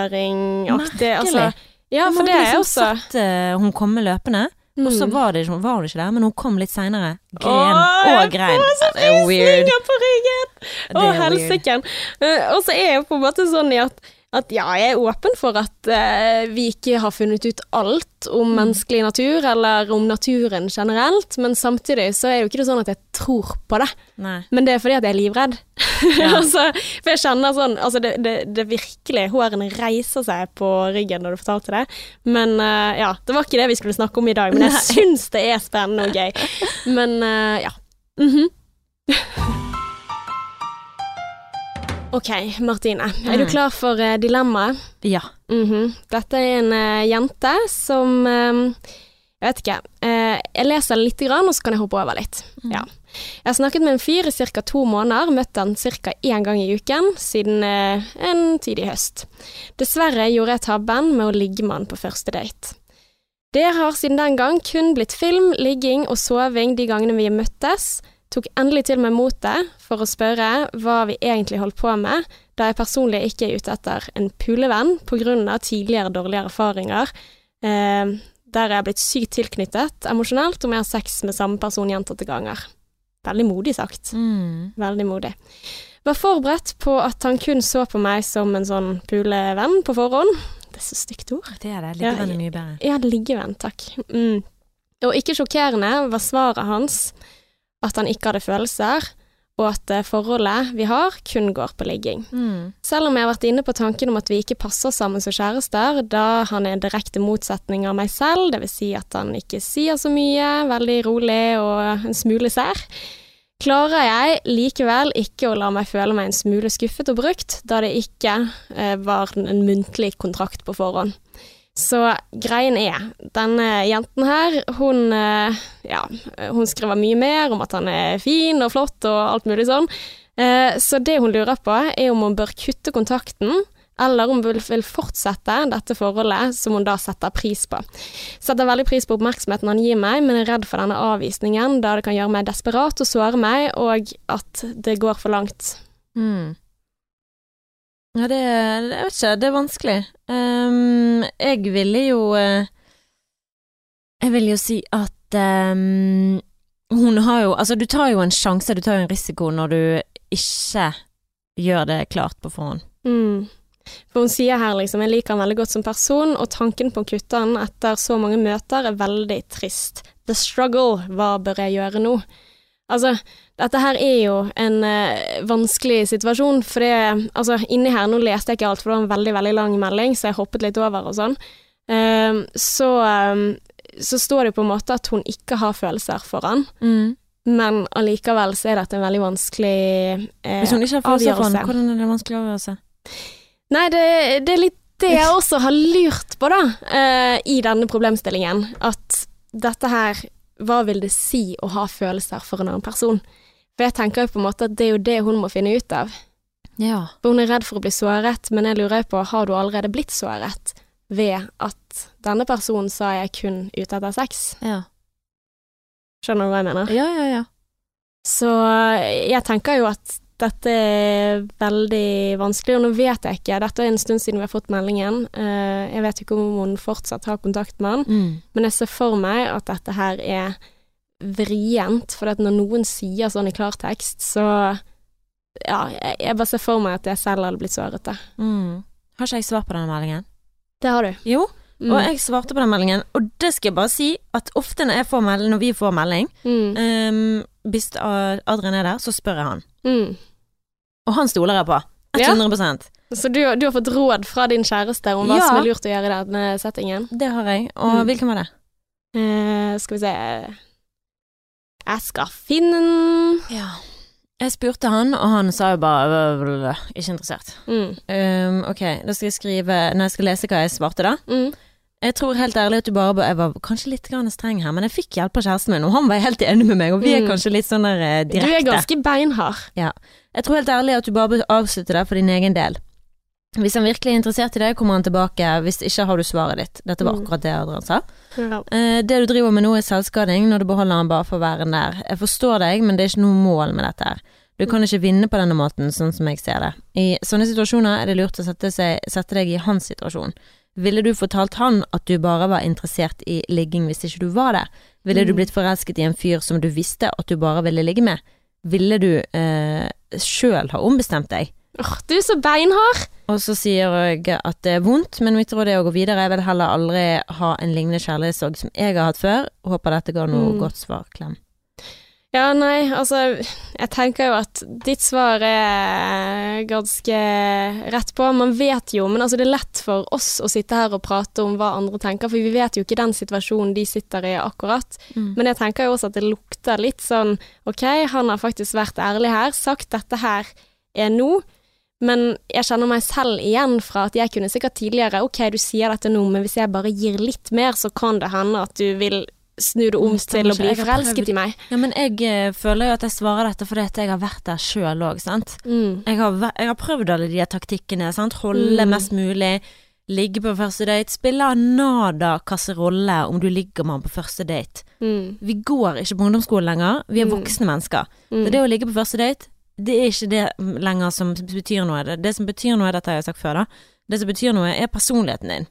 tankeoverføring-aktig. Altså, ja, for det er jeg liksom også. Satt, uh, hun komme løpende, og så Mm. var, det, ikke- var ikke der, men hun kom litt seinere. Gren Åh, og grein. får så Ja, det er weird. frysninger på ryggen! Å, er helsike. Eh, Og så er jeg på en måte sånn i at, at ja, jeg er åpen for at eh, vi ikke har funnet ut alt om Mm. menneskelig natur, eller om naturen generelt, men samtidig så er jo ikke det sånn at jeg tror på det. Nei. Men det er fordi at jeg er livredd. Ja. altså, for jeg kjenner sånn Altså, det, det, det virkelig Hårene reiser seg på ryggen når du fortalte det. Men eh, ja, det var ikke det vi skulle snakke om i dag, men jeg syns det er spennende og gøy. Men eh, ja. Mhm. Ok, Martine. Er du Mm. klar for uh, dilemmaet? Ja. Mhm. Dette er en uh, jente som eh, Jeg vet ikke. Uh, jeg leser litt, grann, og så kan jeg hoppe over litt. Mm. Ja. Jeg har snakket med en fyr i ca. to måneder, møtt han ca. én gang i uken siden eh, en tidlig høst. Dessverre gjorde jeg tabben med å ligge med han på første date. Det har siden den gang kun blitt film, ligging og soving de gangene vi møttes. Tok endelig til meg motet for å spørre hva vi egentlig holdt på med, da jeg personlig ikke er ute etter en pulevenn av tidligere dårlige erfaringer, eh, der jeg er blitt sykt tilknyttet emosjonelt om jeg har sex med samme person gjentatte ganger. Veldig modig sagt. Mm. Veldig modig. Var forberedt på at han kun så på meg som en sånn pulevenn på forhånd. Det er så stygt ord. Det er det. Liggevenn er mye bedre. Ja, liggevenn, takk. Mm. Og ikke sjokkerende var svaret hans at han ikke hadde følelser, og at eh, forholdet vi har, kun går på ligging. Mm. Selv om jeg har vært inne på tanken om at vi ikke passer sammen som kjærester, da han er en direkte motsetning av meg selv, det vil si at han ikke sier så mye, veldig rolig og en smule sær, klarer jeg likevel ikke å la meg føle meg en smule skuffet og brukt, da det ikke eh, var en muntlig kontrakt på forhånd. Så greien er, denne jenten her, hun, eh, ja, hun skriver mye mer om at han er fin og flott og alt mulig sånn. Eh, Så det hun lurer på, er om hun bør kutte kontakten, eller om hun vil- fortsette dette forholdet som hun da setter pris på. Setter veldig pris på oppmerksomheten han gir meg, men er redd for denne avvisningen, da det kan gjøre meg desperat og såre meg, og at det går for langt. Mm. Ja, det, Jeg vet ikke, det er vanskelig. Um, jeg ville jo eh, Jeg vil jo si at um, hun har jo Altså, du tar jo en sjanse, du tar jo en risiko når du ikke gjør det klart på forhånd. Mm. For hun sier her liksom jeg liker han veldig godt som person, og tanken på å kutte han etter så mange møter er veldig trist. The struggle, hva bør jeg gjøre nå? Altså, dette her er jo en eh, vanskelig situasjon, for det Altså, inni her, nå leste jeg ikke alt, for det var en veldig, veldig lang melding, så jeg hoppet litt over og sånn. Ehm, så, ehm, så står det på en måte at hun ikke har følelser for han, men allikevel så er dette en veldig vanskelig eh, Hvis hun ikke har følelser for han, avgjørelse. hvordan er det vanskelig å avgjøre? Nei, det, det er litt det jeg også har lurt på, da, eh, i denne problemstillingen. At dette her Hva vil det si å ha følelser for en annen person? For jeg tenker jo på en måte at det er jo det hun må finne ut av. Ja. For hun er redd for å bli såret, men jeg lurer på, har du allerede blitt såret ved at denne personen sa jeg kun ute etter sex? Ja. Skjønner du hva jeg mener? Ja, ja, ja. Så jeg tenker jo at dette er veldig vanskelig, og nå vet jeg ikke, dette er en stund siden vi har fått meldingen, eh, jeg vet ikke om hun fortsatt har kontakt med han, Mm. men jeg ser for meg at dette her er vrient, for når noen sier sånn i klartekst, så ja, jeg, bare ser for meg at jeg selv hadde blitt sårete. Mm. Har ikke jeg svar på denne meldingen? Det har du. Jo, Mm. og jeg svarte på den meldingen, og det skal jeg bare si, at ofte når, melding, når vi får melding, Mm. um, hvis Adrian er der, så spør jeg han. Mm. Og han stoler jeg på. 100 ja. Så du, du har fått råd fra din kjæreste om hva Ja. som er lurt å gjøre i denne settingen? Det har jeg. Og Mm. hvilken var det? Uh, skal vi se Jeg skal finne den Ja. Jeg spurte han, og han sa jo bare ikke interessert. Mm. Um, ok, da skal jeg skrive Når jeg skal lese hva jeg svarte, da. Mm. Jeg tror helt ærlig at du bare Jeg var kanskje litt streng her, men jeg fikk hjelp av kjæresten min, og han var helt enig med meg, og vi er Mm. kanskje litt sånn der eh, Du er ganske beinhard. Jeg tror helt ærlig at du bare bør avslutte det for din egen del. Hvis han virkelig er interessert i deg, kommer han tilbake. Hvis ikke har du svaret ditt. Dette var Mm. akkurat det Adrian sa. Ja. Eh, det du driver med nå er selvskading når du beholder han bare for å være nær. Jeg forstår deg, men det er ikke noe mål med dette her. Du kan ikke vinne på denne måten, sånn som jeg ser det. I sånne situasjoner er det lurt å sette, seg, sette deg i hans situasjon. Ville du fortalt han at du bare var interessert i ligging hvis ikke du var det? Ville du Mm. blitt forelsket i en fyr som du visste at du bare ville ligge med? Ville du eh, sjøl ha ombestemt deg? Åh, du er så beinhard! Og så sier jeg at det er vondt, men mitt råd er å gå videre. Jeg vil heller aldri ha en lignende kjærlighetssorg som jeg har hatt før. Håper dette ga noe Mm. godt svar. Klem. Ja, nei, altså Jeg tenker jo at ditt svar er ganske rett på. Man vet jo, men altså det er lett for oss å sitte her og prate om hva andre tenker, for vi vet jo ikke den situasjonen de sitter i akkurat. Mm. Men jeg tenker jo også at det lukter litt sånn OK, han har faktisk vært ærlig her, sagt dette her er nå. Men jeg kjenner meg selv igjen fra at jeg kunne sikkert tidligere OK, du sier dette nå, men hvis jeg bare gir litt mer, så kan det hende at du vil snu det om til å bli forelsket i meg. Ja, men jeg eh, føler jo at jeg svarer dette fordi at jeg har vært der sjøl òg, sant. Mm. Jeg har, jeg har prøvd alle de taktikkene, sant. Holde Mm. mest mulig, ligge på første date. Spille nada kasserolle om du ligger med han på første date. Mm. Vi går ikke på ungdomsskolen lenger, vi er Mm. voksne mennesker. Mm. Så det å ligge på første date, det er ikke det lenger som betyr noe. Det, det som betyr noe, dette har jeg sagt før, da. Det som betyr noe, er personligheten din.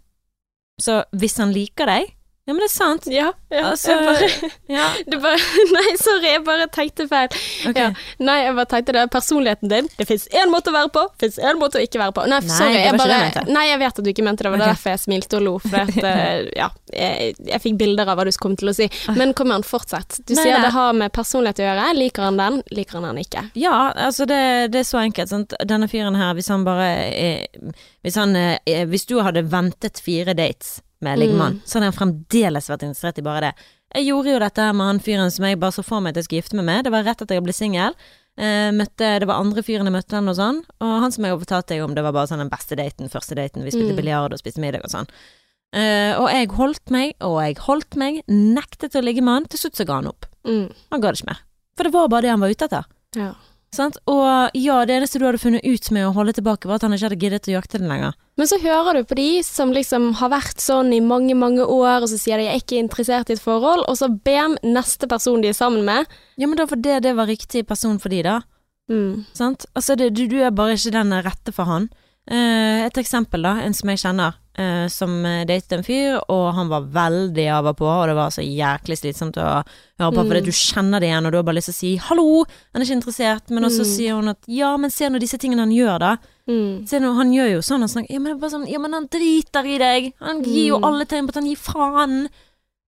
Så hvis han liker deg, ja, men det er sant. Ja, ja. Altså, bare, Ja, bare, nei, sorry, jeg bare tenkte feil. Okay. Ja. Nei, jeg bare tenkte det er personligheten din. Det fins én måte å være på, det fins én måte å ikke være på. Nei, Nei, sorry, jeg bare jeg. Nei, jeg vet at du ikke mente det, det var okay. derfor jeg smilte og lo. For at, eh, ja, jeg, jeg fikk bilder av hva du kom til å si. Men kom igjen, fortsett. Du Nei, sier det har med personlighet å gjøre. Liker han den, liker han den ikke. Ja, altså det, det er så enkelt. Sant? Denne fyren her, hvis han bare hvis, han, eh, hvis du hadde ventet fire dates med liggemann, så hadde han fremdeles vært interessert i bare det. Jeg gjorde jo dette med han fyren som jeg bare så for meg at jeg skulle gifte meg med. Det var rett etter jeg ble singel. Eh, det var andre fyren jeg møtte han og sånn. Og han som jeg har deg om, det var bare sånn den beste daten, første daten. Vi spilte Mm. biljard og spiste middag og sånn. Eh, og jeg holdt meg, og jeg holdt meg, nektet å ligge med han. Til slutt så ga han opp. Mm. Han ga det ikke mer. For det var bare det han var ute etter. Ja. Sant? Og ja, det eneste du hadde funnet ut med å holde tilbake, var at han ikke hadde giddet å jakte den lenger. Men så hører du på de som liksom har vært sånn i mange, mange år, og så sier de 'jeg er ikke interessert i et forhold', og så bam, neste person de er sammen med. Ja, men da for det, det var riktig person for de, da. Mm. Sant? Altså, det, du, du er bare ikke den rette for han. Eh, et eksempel, da. En som jeg kjenner, eh, som datet en fyr, og han var veldig av og på, og det var så jæklig slitsomt å høre på, Mm. fordi du kjenner det igjen, og du har bare lyst til å si 'hallo', han er ikke interessert, men også Mm. sier hun at 'ja, men se nå disse tingene han gjør', da. Mm. Se nå, han gjør jo sånn, han snakker Ja, men sånn Ja, men han driter i deg. Han gir jo Mm. alle tegn på at han gir faen.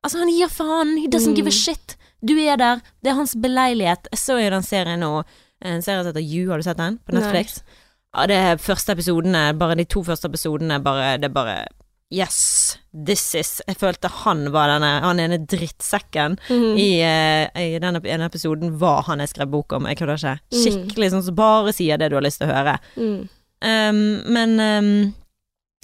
Altså, han gir faen. He doesn't Mm. give a shit. Du er der. Det er hans beleilighet. Jeg så jo den serien nå, en serie som heter You, har du sett den? På Netflix. Nei. Ja, det er første episodene, bare de to første episodene, bare Det er bare Yes, this is Jeg følte han var denne Han ene drittsekken Mm. i, eh, i denne ene episoden var han jeg skrev bok om. Jeg kødder ikke. Mm. Skikkelig sånn som bare sier det du har lyst til å høre. Mm. Um, men um,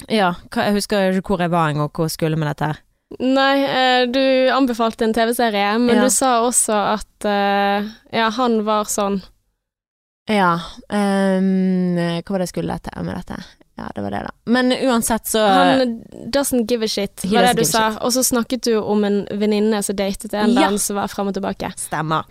ja, jeg husker ikke hvor jeg var engang, hvor jeg skulle med dette her. Nei, eh, du anbefalte en TV-serie, men Ja. du sa også at eh, ja, han var sånn. Ja, um, hva var det jeg skulle til med dette? Ja, det var det, da. Men uansett, så Han doesn't give a shit, var det du sa. Og så snakket du om en venninne som datet en Ja. som var frem og tilbake. Stemmer.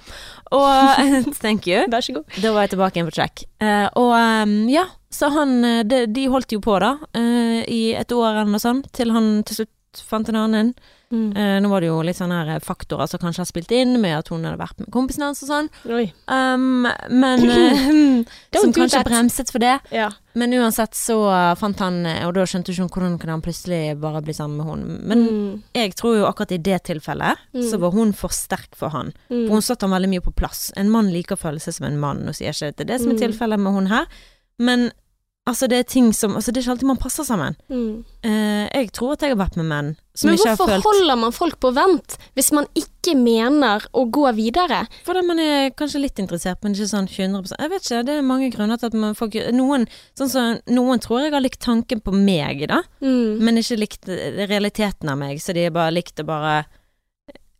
Og Thank you. Vær så god. Da var jeg tilbake igjen på track. Uh, og um, ja, så han eh, de, de holdt jo på, da, uh, i et år eller noe sånt, til han til slutt fant en annen. Mm. Eh, nå var det jo litt sånne her faktorer som kanskje har spilt inn, med at hun hadde vært med kompisen hans og sånn. Um, men eh, Som kanskje that. bremset for det. Ja. Men uansett så fant han uh, Og da skjønte ikke hun hvordan kunne han plutselig bare bli sammen med hun. Men mm. jeg tror jo akkurat i det tilfellet Mm. så var hun for sterk for han. Mm. For hun satte han veldig mye på plass. En mann liker følelser som en mann, og sier ikke at det er det som er Mm. tilfellet med hun her. Men Altså, det er ting som Altså, det er ikke alltid man passer sammen. Mm. Eh, jeg tror at jeg har vært med menn som Men ikke har hvorfor holder man folk på vent hvis man ikke mener å gå videre? Fordi man er kanskje litt interessert, men ikke sånn 100% Jeg vet ikke, det er mange grunner til at man folk Noen, sånn som, noen tror jeg har likt tanken på meg, da, Mm. men ikke likt realiteten av meg, så de har bare likt å bare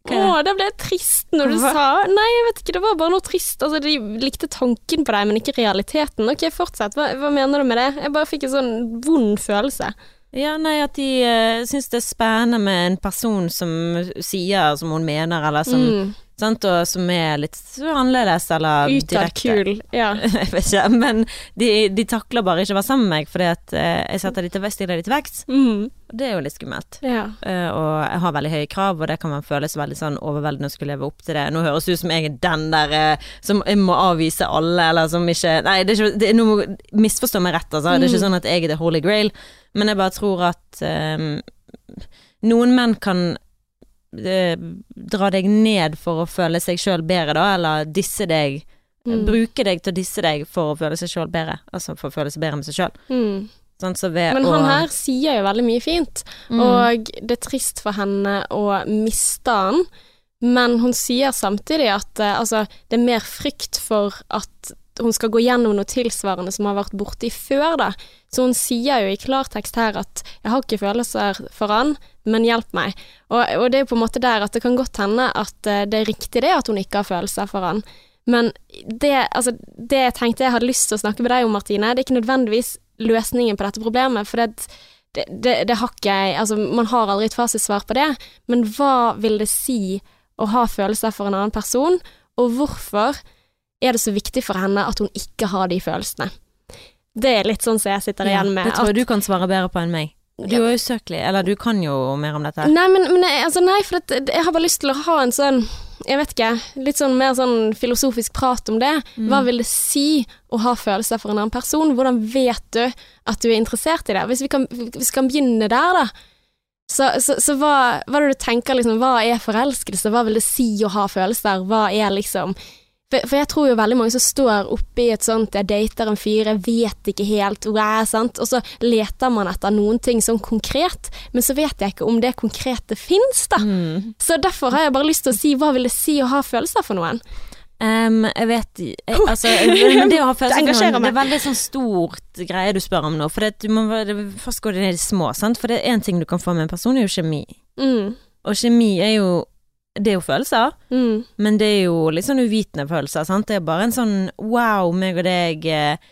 Å, det? da ble jeg trist når du Hva? sa Nei, jeg vet ikke, det var bare noe trist. Altså, de likte tanken på deg, men ikke realiteten. Ok, fortsett. Hva, hva mener du med det? Jeg bare fikk en sånn vond følelse. Ja, nei, at de uh, syns det er spennende med en person som sier som hun mener, eller som Mm. Sant, og som er litt annerledes, eller direkte. kul. Ja. Jeg vet ikke, men de, de takler bare ikke å være sammen med meg, fordi at eh, jeg setter de til, stiller de til vekst. Mm. Det er jo litt skummelt. ja. Uh, og jeg har veldig høye krav, og det kan man føles veldig sånn overveldende å skulle leve opp til det. Nå høres det ut som jeg er den der eh, som jeg må avvise alle, eller som ikke Nei, det er ikke det er noe, Misforstå meg rett, altså. Det er ikke Mm. sånn at jeg er the holy grail, men jeg bare tror at um, noen menn kan dra deg ned for å føle seg sjøl bedre, da, eller disse deg. Mm. Bruke deg til å disse deg for å føle seg sjøl bedre. Altså for å føle seg bedre med seg sjøl. Mm. Sånn, så ved Men han her sier jo veldig mye fint, Mm. og det er trist for henne å miste han. Men hun sier samtidig at eh, altså, det er mer frykt for at hun skal gå gjennom noe tilsvarende som har vært borti før, da. Så hun sier jo i klartekst her at 'jeg har ikke følelser for han, men hjelp meg'. Og, og det er på en måte der at det kan godt hende at eh, det er riktig det at hun ikke har følelser for han. Men det, altså, det jeg tenkte jeg hadde lyst til å snakke med deg om, Martine, det er ikke nødvendigvis løsningen på dette problemet, for det, det, det, det har ikke jeg Altså, man har aldri et fasitsvar på det, men hva vil det si å ha følelser for en annen person, og hvorfor er det så viktig for henne at hun ikke har de følelsene? Det er litt sånn som jeg sitter igjen med. Det tror at- jeg du kan svare bedre på enn meg. Du er usøkelig, eller du kan jo mer om dette. Nei, men, men altså, nei, for det, jeg har bare lyst til å ha en sånn jeg vet ikke, litt sånn mer sånn filosofisk prat om det. Mm. Hva vil det si å ha følelser for en annen person? Hvordan vet du at du er interessert i det? Hvis vi kan, hvis vi kan begynne der, da. Så, så, så hva, hva er det du tenker, liksom, hva er forelskelse? Hva vil det si å ha følelser? Hva er liksom for, jeg tror jo veldig mange som står oppe i et sånt Jeg dater en fyr, jeg vet ikke helt hvor jeg er, sant. Og så leter man etter noen ting sånn konkret, men så vet jeg ikke om det konkrete fins, da. Mm. Så derfor har jeg bare lyst til å si hva vil det si å ha følelser for noen? Um, jeg vet jeg, altså, men det å ha følelser for noen, det er veldig sånn stort greie du spør om nå. For det, du må, det, først går det ned i små, sant. For det er én ting du kan få med en person, er jo kjemi. Mm, Og kjemi er jo Det er jo følelser, mm, men det er jo litt sånn uvitende følelser, sant. Det er bare en sånn wow, meg og deg eh,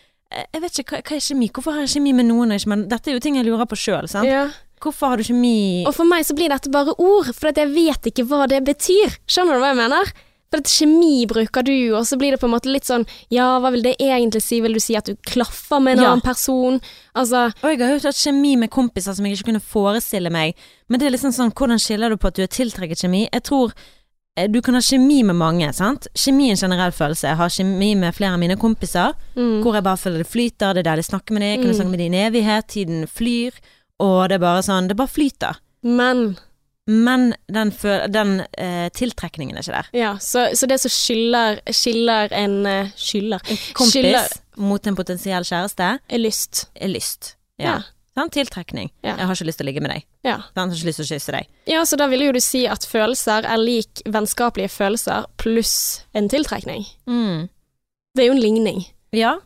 Jeg vet ikke, hva, hva er kjemi? Hvorfor har jeg kjemi med noen med Dette er jo ting jeg lurer på sjøl, sant. ja. Hvorfor har du kjemi Og for meg så blir dette bare ord, for jeg vet ikke hva det betyr. Skjønner du hva jeg mener? For at kjemi bruker du, og så blir det på en måte litt sånn Ja, hva vil det egentlig si? Vil du si at du klaffer med en Ja. annen person? Altså Og jeg har jo hatt kjemi med kompiser som jeg ikke kunne forestille meg. Men det er liksom sånn, hvordan skiller du på at du er tiltrekket kjemi? Jeg tror eh, du kan ha kjemi med mange, sant. Kjemi er en generell følelse. Jeg har kjemi med flere av mine kompiser, mm, hvor jeg bare føler det flyter. Det er der å snakker med dem. Jeg kan Mm. snakke med dem i en evighet. Tiden flyr. Og det er bare sånn Det bare flyter. Men Men den, den eh, tiltrekningen er ikke der. Ja, så, så det som skiller, skiller en uh, Skiller Kompis Skiller- mot en potensiell kjæreste er lyst. er lyst. Ja. Ja. Sånn, Tiltrekning. Ja. Jeg har ikke lyst til å ligge med deg. Ja. Sånn, Jeg har ikke lyst til å kysse deg. ja, så da vil jo du si at følelser er lik vennskapelige følelser pluss en tiltrekning. Mm. Det er jo en ligning. Ja,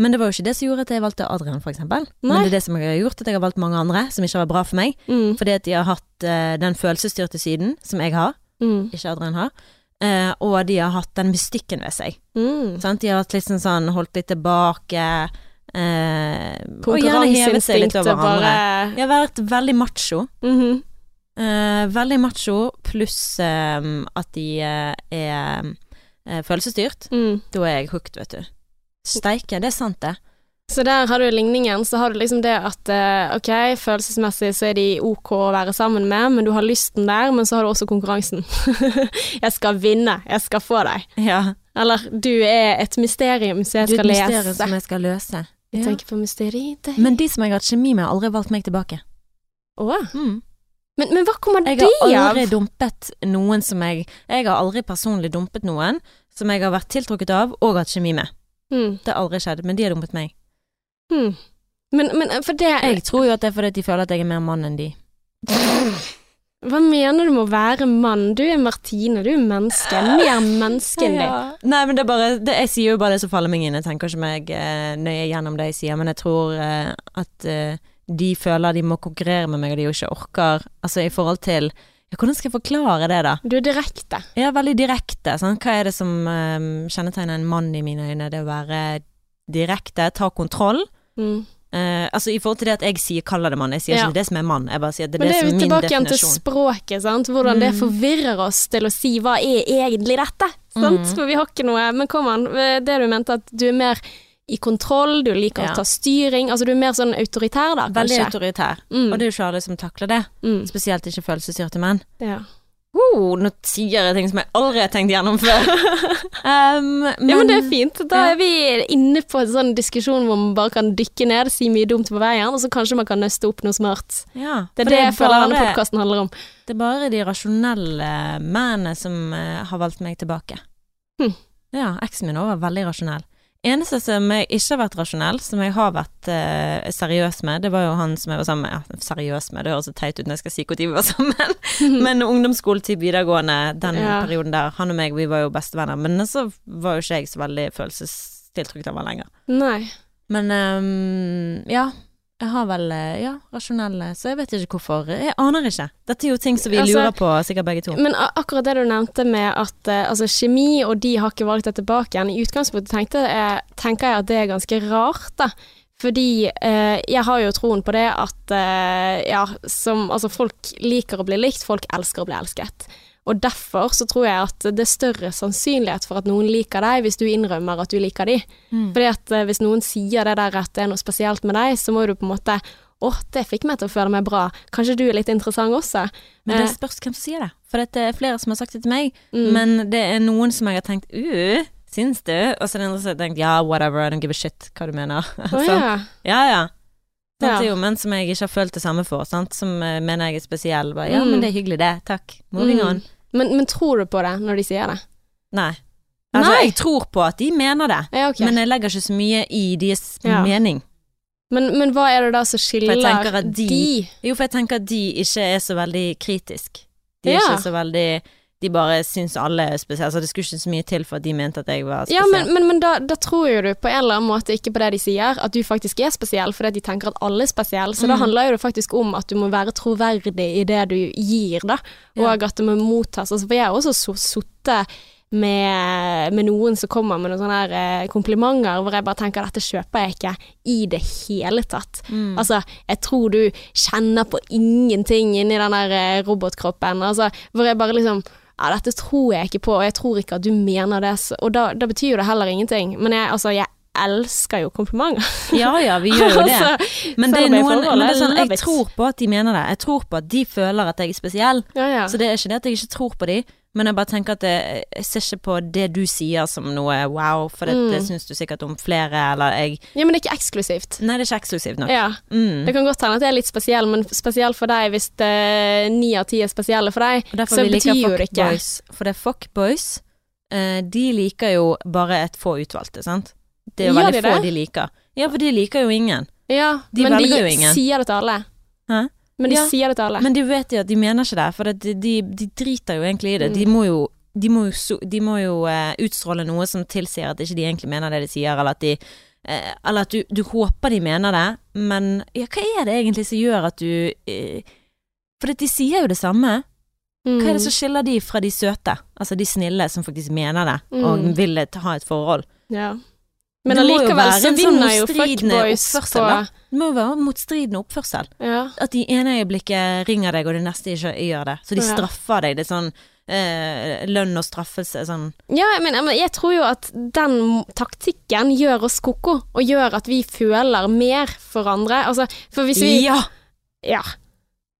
men det var jo ikke det som gjorde at jeg valgte Adrian, eksempel. Men det er det som har gjort at jeg har valgt mange andre som ikke har vært bra for meg. Mm, Fordi at de har hatt uh, den følelsesstyrte siden som jeg har, mm, ikke Adrian har. Uh, og de har hatt den mystikken ved seg. mm. Sant? De har hatt litt sånn, sånn holdt litt tilbake. Uh, og gjerne hevet seg litt over andre. bare Jeg har vært veldig macho. Mm -hmm. uh, veldig macho, pluss at de er følelsesstyrt. mm. Da er jeg hooked, vet du. Steike, det er sant, det. Så der har du ligningen. Så har du liksom det at eh, ok, følelsesmessig så er de ok å være sammen med, men du har lysten der, men så har du også konkurransen. jeg skal vinne, jeg skal få deg. Ja. Eller du er et mysterium som jeg Du er skal et mysterium lese. som jeg skal løse. Jeg Ja. tenker på mysteriet. Men de som jeg har hatt kjemi med, har aldri valgt meg tilbake. Å, Mm. men, men hva kommer Jeg har aldri av? dumpet noen som jeg Jeg har aldri personlig dumpet noen som jeg har vært tiltrukket av og hatt kjemi med. Hmm, Det har aldri skjedd, men de har dumpet meg. Mm. Men, men for det Jeg tror jo at det er fordi de føler at jeg er mer mann enn de. Hva mener du med å være mann? Du er Martine, du er menneske. Mer menneske enn deg. Nei, men det er bare det, Jeg sier jo bare det som faller meg inn. Jeg tenker ikke meg eh, nøye gjennom det jeg sier, men jeg tror eh, at eh, de føler de må konkurrere med meg, og de jo ikke orker Altså i forhold til ja, Hvordan skal jeg forklare det, da? Du er direkte. Ja, veldig direkte. Sånn. Hva er det som um, kjennetegner en mann i mine øyne? Det å være direkte, ta kontroll. Mm. Uh, altså I forhold til det at jeg sier 'kaller det mann', jeg sier Ja. ikke det som er mann. Jeg bare sier det er Men det det, er som jo er min tilbake igjen til språket, sant. Hvordan det Mm. forvirrer oss til å si hva er egentlig dette, sant. Mm. For vi har ikke noe Men kom an, det du mente at du er mer i kontroll, du liker Ja. å ta styring, altså du er mer sånn autoritær da, Veldig kanskje. autoritær. Mm. Og det er jo ikke alle som takler det. Mm. Spesielt ikke følelsesstyrte menn. Ja. Uh, nå sier jeg ting som jeg aldri har tenkt gjennom før. um, men, ja, men det er fint. Da er vi inne på en sånn diskusjon hvor man bare kan dykke ned, si mye dumt på veien, og så kanskje man kan nøste opp noe smart. ja, Det er for det jeg føler denne podkasten handler om. Det er bare de rasjonelle mennene som uh, har valgt meg tilbake. Hm. Ja, eksen min også var veldig rasjonell. Eneste som jeg ikke har vært rasjonell, som jeg har vært eh, seriøs med, det var jo han som jeg var sammen med. Ja, seriøs med, det høres så teit ut når jeg skal si når vi var sammen. Men ungdomsskoletid, videregående, den Ja. perioden der, han og meg, vi var jo bestevenner. Men så var jo ikke jeg så veldig følelsestiltrukket av ham lenger. Nei. Men um, ja. Jeg har vel eh, ja, rasjonelle, så jeg vet ikke hvorfor. Jeg aner ikke. Dette er jo ting som vi Altså, lurer på, sikkert begge to. Men akkurat det du nevnte med at eh, altså, kjemi og de har ikke valgt det tilbake igjen, i utgangspunktet jeg, tenker jeg at det er ganske rart, da. Fordi eh, jeg har jo troen på det at eh, ja, som Altså, folk liker å bli likt, folk elsker å bli elsket. Og derfor så tror jeg at det er større sannsynlighet for at noen liker deg, hvis du innrømmer at du liker de. Mm. Fordi at eh, hvis noen sier det der at det er noe spesielt med deg, så må du på en måte å, det fikk meg til å føle meg bra. Kanskje du er litt interessant også? Men det Eh. spørs hvem som sier det. For det er flere som har sagt det til meg. Mm. Men det er noen som jeg har tenkt uh, syns du? Og så er det andre som har tenkt ja, whatever, I don't give a shit hva du mener. Oh, ja. ja, ja. Sant, Ja. Det er jo menn som jeg ikke har følt det samme for, sant? som eh, mener jeg er spesiell. Bare, ja, Mm. men det er hyggelig, det. Takk. Moving Mm. on. Men, men tror du på det når de sier det? Nei. Altså, Nei. jeg tror på at de mener det, Ja, okay. men jeg legger ikke så mye i deres Ja. mening. Men, men hva er det da som skiller de- de? Jo, for jeg tenker at de ikke er så veldig kritisk. De er Ja. ikke så veldig De bare syns alle er spesielle. Altså, det skulle ikke så mye til for at de mente at jeg var Ja, men, men, men da, da tror jo du på en eller annen måte ikke på det de sier, at du faktisk er spesiell fordi de tenker at alle er spesielle. Så da Mm. handler jo det faktisk om at du må være troverdig i det du gir, da. Og Ja. at det må mottas. Altså, for jeg har også sittet med, med noen som kommer med noen sånne her eh, komplimenter hvor jeg bare tenker dette kjøper jeg ikke i det hele tatt. Mm. Altså, jeg tror du kjenner på ingenting inni den der eh, robotkroppen. Altså, hvor jeg bare liksom Ja, dette tror jeg ikke på, og jeg tror ikke at du mener det. Og da, da betyr jo det heller ingenting. Men jeg, altså, jeg elsker jo komplimenter. Ja ja, vi gjør jo det. altså, Men det er noen men det er sånn, Jeg tror på at de mener det. Jeg tror på at de føler at jeg er spesiell. ja, ja. Så det er ikke det at jeg ikke tror på de, men jeg bare tenker at jeg, jeg ser ikke på det du sier som noe wow, for det, Mm. det syns du sikkert om flere, eller jeg ja, men det er ikke eksklusivt. Nei, det er ikke eksklusivt nok. Ja. Mm. Det kan godt hende at det er litt spesiell, men spesiell for deg hvis ni av ti er spesielle for deg, Og så vi betyr jo det ikke boys, For det er fuckboys, eh, de liker jo bare et få utvalgte, sant? Det er jo Gjør veldig de få det? de liker. Ja, for de liker jo ingen. Ja, De men de sier det til alle. Hæ? Men de Ja, sier det til alle. Men de vet jo at de mener ikke det, for de, de, de driter jo egentlig i det. De Mm. må jo, de må jo, de må jo uh, utstråle noe som tilsier at ikke de egentlig mener det de sier, eller at de eh, Eller at du, du håper de mener det, men ja, hva er det egentlig som gjør at du uh, For de sier jo det samme. Hva er det som skiller de fra de søte? Altså de snille som faktisk mener det, og Mm. vil ha et forhold. Ja. Men allikevel så sånn vinner jo fuckboys på. Det må jo være motstridende oppførsel. ja. At de ene øyeblikket ringer deg, og det neste ikke gjør det. Så de straffer deg. Det er sånn eh, lønn og straffelse sånn ja, men jeg tror jo at den taktikken gjør oss ko-ko, og gjør at vi føler mer for andre. Altså, for hvis vi Ja! Ja.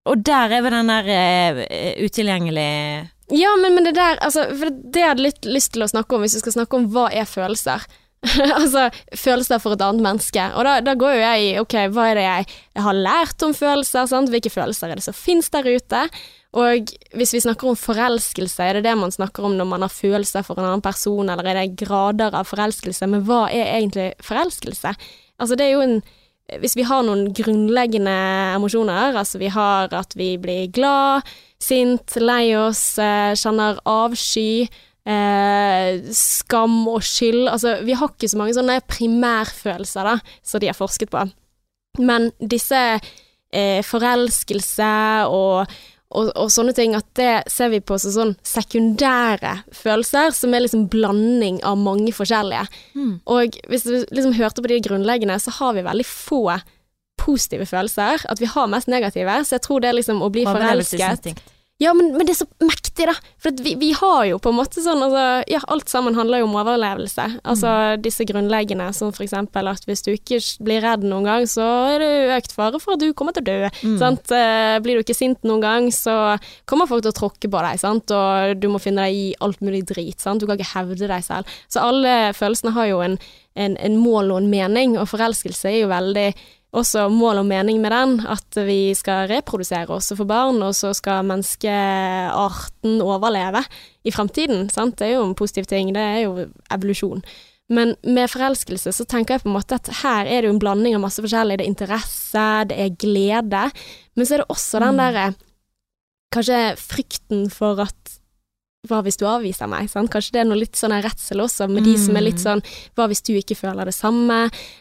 Og der er vel den der uh, utilgjengelig Ja, men, men det der altså, For det, det jeg hadde litt lyst til å snakke om, hvis vi skal snakke om hva er følelser. altså følelser for et annet menneske. Og da, da går jo jeg i ok, hva er det jeg, har lært om følelser? Sant? Hvilke følelser er det som finnes der ute? Og hvis vi snakker om forelskelse, er det det man snakker om når man har følelser for en annen person, eller er det grader av forelskelse? Men hva er egentlig forelskelse? Altså det er jo en hvis vi har noen grunnleggende emosjoner, altså vi har at vi blir glad, sint, lei oss, eh, kjenner avsky, eh, skam og skyld Altså, vi har ikke så mange sånne primærfølelser, da, som de har forsket på. Men disse eh, forelskelse og, og, og, sånne ting, at det ser vi på som sånn sekundære følelser, som er liksom blanding av mange forskjellige. Mm. Og hvis du liksom hørte på de grunnleggende, så har vi veldig få positive følelser. At vi har mest negative. Så jeg tror det liksom å bli forelsket. Ja, men, men det er så mektig, da. For vi, vi har jo på en måte sånn altså, Ja, alt sammen handler jo om overlevelse. Altså disse grunnleggende, som for eksempel at hvis du ikke blir redd noen gang, så er det økt fare for at du kommer til å dø. Mm. Sant? Eh, blir du ikke sint noen gang, så kommer folk til å tråkke på deg, sant? og du må finne deg i alt mulig drit. Sant? Du kan ikke hevde deg selv. Så alle følelsene har jo en, en, en mål og en mening, og forelskelse er jo veldig også mål og mening med den, at vi skal reprodusere oss og få barn, og så skal menneskearten overleve i fremtiden. Sant? Det er jo en positiv ting, det er jo evolusjon. Men med forelskelse så tenker jeg på en måte at her er det jo en blanding av masse forskjellig. Det er interesse, det er glede, men så er det også den Mm. derre Kanskje frykten for at hva hvis du avviser meg? Sant? Kanskje det er noe litt sånn redsel også, med de som er litt Mm. sånn hva hvis du ikke føler det samme?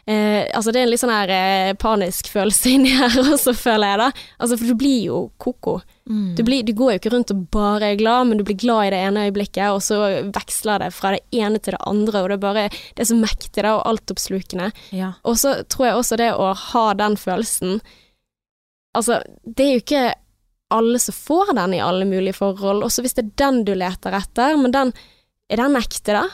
Eh, altså det er en litt sånn her eh, panisk følelse inni her også, føler jeg da. Altså for du blir jo koko. Mm. Du, blir, du går jo ikke rundt og bare er glad, men du blir glad i det ene øyeblikket, og så veksler det fra det ene til det andre, og det er bare Det er så mektig da, og altoppslukende. Ja. Og så tror jeg også det å ha den følelsen Altså, det er jo ikke alle som får den i alle mulige forhold, også hvis det er den du leter etter, men den Er den ekte, da?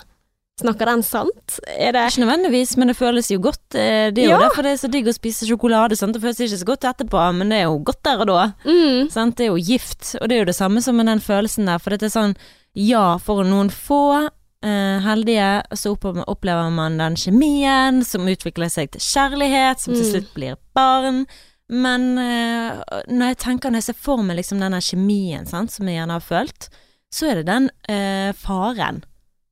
Snakker den sant? Er det Ikke nødvendigvis, men det føles jo godt. eh, Det er jo Ja. derfor det er så digg å spise sjokolade. Sant? Det føles ikke så godt etterpå, men det er jo godt der og da. mm, Sant? Det er jo gift, og det er jo det samme som med den følelsen der. For det er sånn, ja, for noen få eh, heldige, så opplever man den kjemien som utvikler seg til kjærlighet, som til Mm. slutt blir barn. Men eh, når jeg tenker, når jeg ser for meg liksom denne kjemien sant, som jeg gjerne har følt, så er det den eh, faren.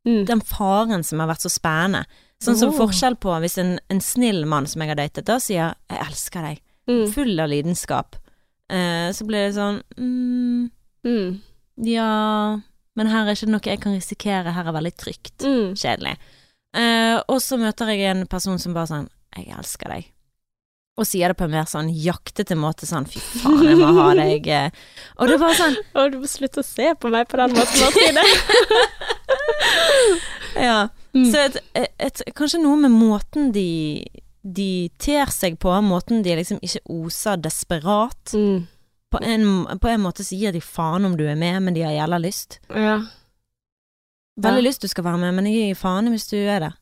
mm. Den faren som har vært så spennende. Sånn som Oh. forskjell på hvis en, en snill mann som jeg har datet, da sier 'jeg elsker deg', Mm. full av lidenskap, eh, så blir det sånn mm, Mm. ja, men her er ikke noe jeg kan risikere, her er veldig trygt. Mm. Kjedelig. Eh, og så møter jeg en person som bare sånn 'jeg elsker deg'. Og sier det på en mer sånn jaktete måte, sånn 'fy faen, jeg må ha deg'. eh». Og det var sånn Å, du må slutte å se på meg på den måten, Martine. Ja. Mm. Så et, et, kanskje noe med måten de de ter seg på, måten de liksom ikke oser desperat. Mm. På en, på en måte så gir de faen om du er med, men de har jævla lyst. Ja. Veldig Ja. lyst du skal være med, men jeg gir faen hvis du er det.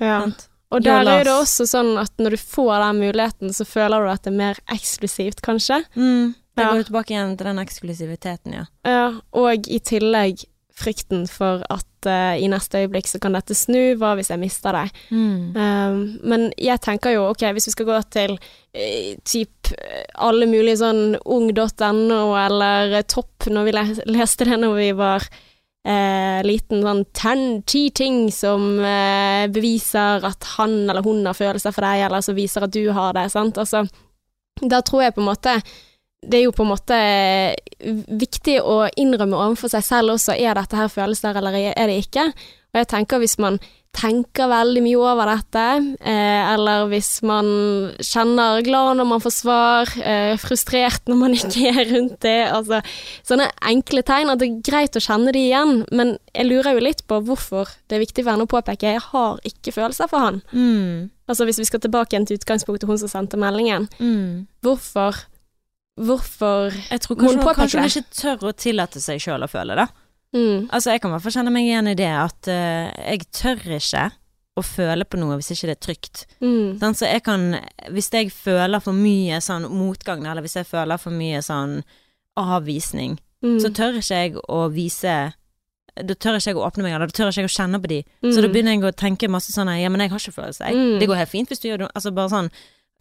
ja. Sant? Og der er det også sånn at når du får den muligheten, så føler du at det er mer eksklusivt, kanskje. Mm. Ja. går du tilbake igjen til den eksklusiviteten, ja. Ja, og i tillegg frykten for at uh, i neste øyeblikk så kan dette snu, hva hvis jeg mister deg? Mm. Um, men jeg tenker jo, ok, hvis vi skal gå til uh, typ alle mulige sånn ung.no eller topp, når vi les, leste det når vi var eh, liten, sånn ten, ti ting som eh, beviser at han eller hun har følelser for deg, eller som viser at du har det, sant, altså, da tror jeg på en måte det er jo på en måte eh, viktig å innrømme overfor seg selv også, er dette her følelser eller er det ikke? Og jeg tenker hvis man tenker veldig mye over dette, eh, eller hvis man kjenner glad når man får svar, eh, frustrert når man ikke er rundt det, altså sånne enkle tegn, at det er greit å kjenne de igjen, men jeg lurer jo litt på hvorfor det er viktig for henne å påpeke, jeg har ikke følelser for han. Mm. Altså hvis vi skal tilbake igjen til utgangspunktet hun som sendte meldingen, Mm. hvorfor, hvorfor, Jeg tror kanskje, hun hun, påpeke kanskje hun ikke tør å tillate seg sjøl å føle det. Mm, Altså, jeg kan i hvert fall kjenne meg igjen i det at uh, jeg tør ikke å føle på noe hvis ikke det er trygt. mm, Sånn, så jeg kan, hvis jeg føler for mye sånn motgang, eller hvis jeg føler for mye sånn avvisning, mm, så tør ikke jeg å vise Da tør ikke jeg å åpne meg, eller da tør ikke jeg å kjenne på de. mm. Så da begynner jeg å tenke masse sånn Ja, men jeg har ikke følelser, jeg. Mm. Det går helt fint hvis du gjør det. Altså bare sånn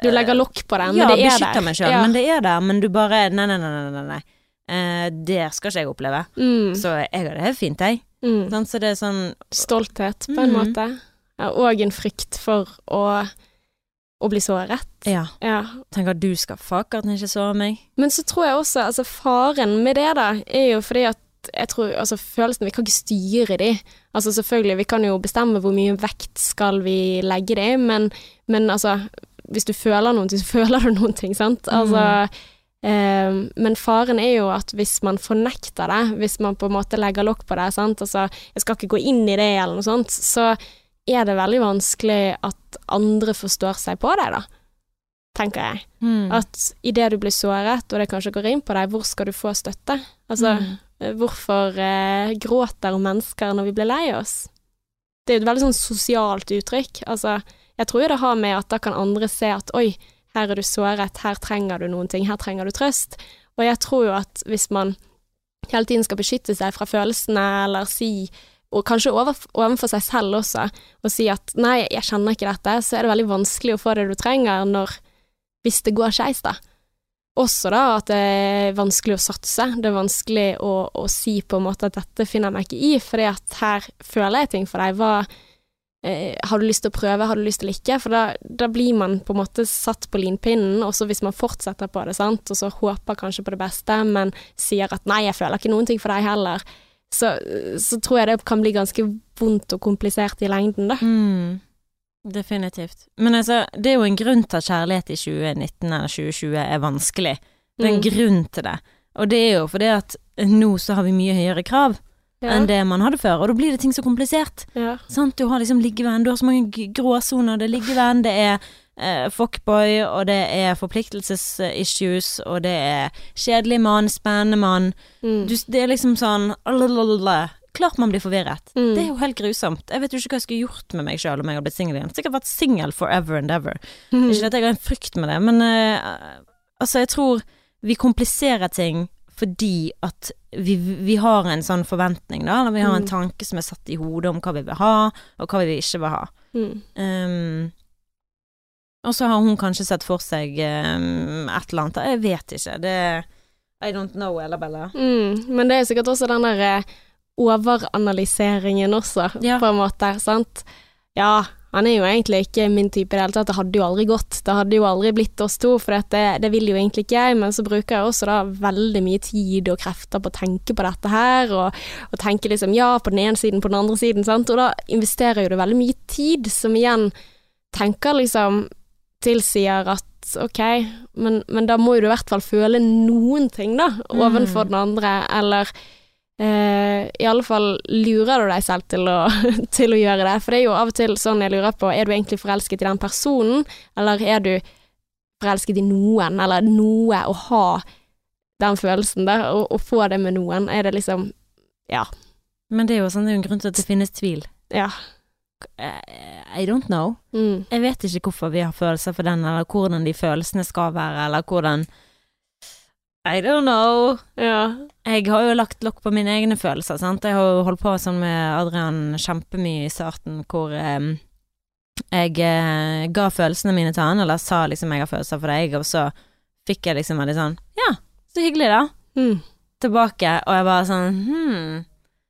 Du legger lokk på det, men ja, det er der. meg sjøl, Ja. men det er der. Men du bare nei, nei, nei. nei, nei. Eh, det skal ikke jeg oppleve. Mm, Så jeg har det fint, jeg. mm. Sånn, så det er sånn Stolthet, på en mm. måte. Ja, og en frykt for å å bli såret. Ja. Ja. Tenk at du skal fuck at han ikke sårer meg. Men så tror jeg også, altså faren med det da, er jo fordi at jeg tror, altså følelsene, vi kan ikke styre de. Altså selvfølgelig, vi kan jo bestemme hvor mye vekt skal vi legge de, men, men altså, hvis du føler noen ting, så føler du noen ting, sant? Altså, eh, men faren er jo at hvis man fornekter det, hvis man på en måte legger lokk på det, sant, altså, jeg skal ikke gå inn i det eller noe sånt, så er det veldig vanskelig at andre forstår seg på deg da, tenker jeg. Mm. At idet du blir såret, og det kanskje går inn på deg, hvor skal du få støtte? Altså, Mm. hvorfor eh, gråter mennesker når vi blir lei oss? Det er jo et veldig sånn sosialt uttrykk. Altså, jeg tror jo det har med at da kan andre se at oi, her er du såret, her trenger du noen ting, her trenger du trøst. Og jeg tror jo at hvis man hele tiden skal beskytte seg fra følelsene, eller si og kanskje overfor seg selv også, og si at nei, jeg kjenner ikke dette, så er det veldig vanskelig å få det du trenger når hvis det går skeis, da. Også da at det er vanskelig å satse. Det er vanskelig å, å si på en måte at dette finner jeg meg ikke i, fordi at her føler jeg ting for deg. Hva Har du lyst til å prøve, har du lyst til å ikke? For da, da blir man på en måte satt på linpinnen, og så hvis man fortsetter på det, sant, og så håper kanskje på det beste, men sier at nei, jeg føler ikke noen ting for deg heller, så, så tror jeg det kan bli ganske vondt og komplisert i lengden, da. Mm. Definitivt. Men altså, det er jo en grunn til at kjærlighet i 2019 eller 2020 er vanskelig. Det er en Mm. grunn til det. Og det er jo fordi at nå så har vi mye høyere krav Ja. enn det man hadde før, og da blir det ting så komplisert. Ja. Sant? Du har liksom liggevenn, du har så mange gråsoner. Det er liggevenn, det er eh, fuckboy, og det er forpliktelsesissues, og det er kjedelig mann, spennende mann. Mm. Du, det er liksom sånn lalalala. Klart man blir forvirret. Mm. Det er jo helt grusomt. Jeg vet jo ikke hva jeg skulle gjort med meg sjøl om jeg hadde blitt singel igjen. Sikkert vært singel forever and ever. Mm. Ikke at jeg har en frykt med det, men eh, altså, jeg tror vi kompliserer ting fordi at vi, vi har en sånn forventning, da. Eller vi har en Mm. tanke som er satt i hodet om hva vi vil ha, og hva vi ikke vil ha. Mm. Um, og så har hun kanskje sett for seg um, et eller annet. Jeg vet ikke. Det I don't know, Elabella Mm, men det er sikkert også den der eh, overanalyseringen også, Ja. på en måte, sant. Ja, han er jo egentlig ikke min type i det hele tatt, det hadde jo aldri gått, det hadde jo aldri blitt oss to, for det, det vil jo egentlig ikke jeg, men så bruker jeg også da veldig mye tid og krefter på å tenke på dette her, og, og tenke liksom ja på den ene siden, på den andre siden, sant, og da investerer jo det veldig mye tid, som igjen tenker liksom tilsier at ok, men, men da må jo du i hvert fall føle noen ting, da, ovenfor Mm. den andre, eller eh, i alle fall lurer du deg selv til å, til å gjøre det. For det er jo av og til sånn jeg lurer på, er du egentlig forelsket i den personen, eller er du forelsket i noen, eller noe å ha den følelsen der, og, og få det med noen, er det liksom, ja, Men det er jo sånn, det er jo en grunn til at det finnes tvil. ja. Eh, I don't know. Mm. Jeg vet ikke hvorfor vi har følelser for den, eller hvordan de følelsene skal være, eller hvordan I don't know. Ja. Jeg har jo lagt lokk på mine egne følelser, sant. Jeg har jo holdt på sånn med Adrian kjempemye i starten, hvor um, jeg uh, ga følelsene mine til han, eller sa liksom jeg har følelser for deg, og så fikk jeg liksom veldig sånn Ja, så hyggelig, da. Mm. Tilbake, og jeg bare sånn hm.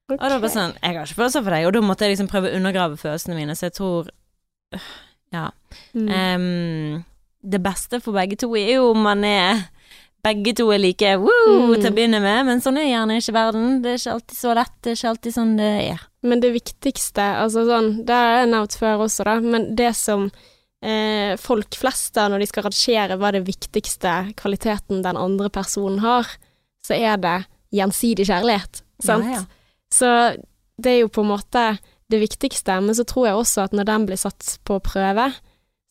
Og det var sånn Jeg har ikke følelser for deg, og da måtte jeg liksom prøve å undergrave følelsene mine, så jeg tror Ja. Mm. Um, det beste for begge to er jo om man er begge to er like woo, Mm. til å begynne med, men sånn er gjerne ikke verden. Det er ikke alltid så lett, det er ikke alltid sånn det er. Men det viktigste, altså sånn, det har jeg nevnt før også, da, men det som eh, folk flest da, når de skal rangere hva er det viktigste kvaliteten den andre personen har, så er det gjensidig kjærlighet, sant? Ja, ja. Så det er jo på en måte det viktigste, men så tror jeg også at når den blir satt på prøve,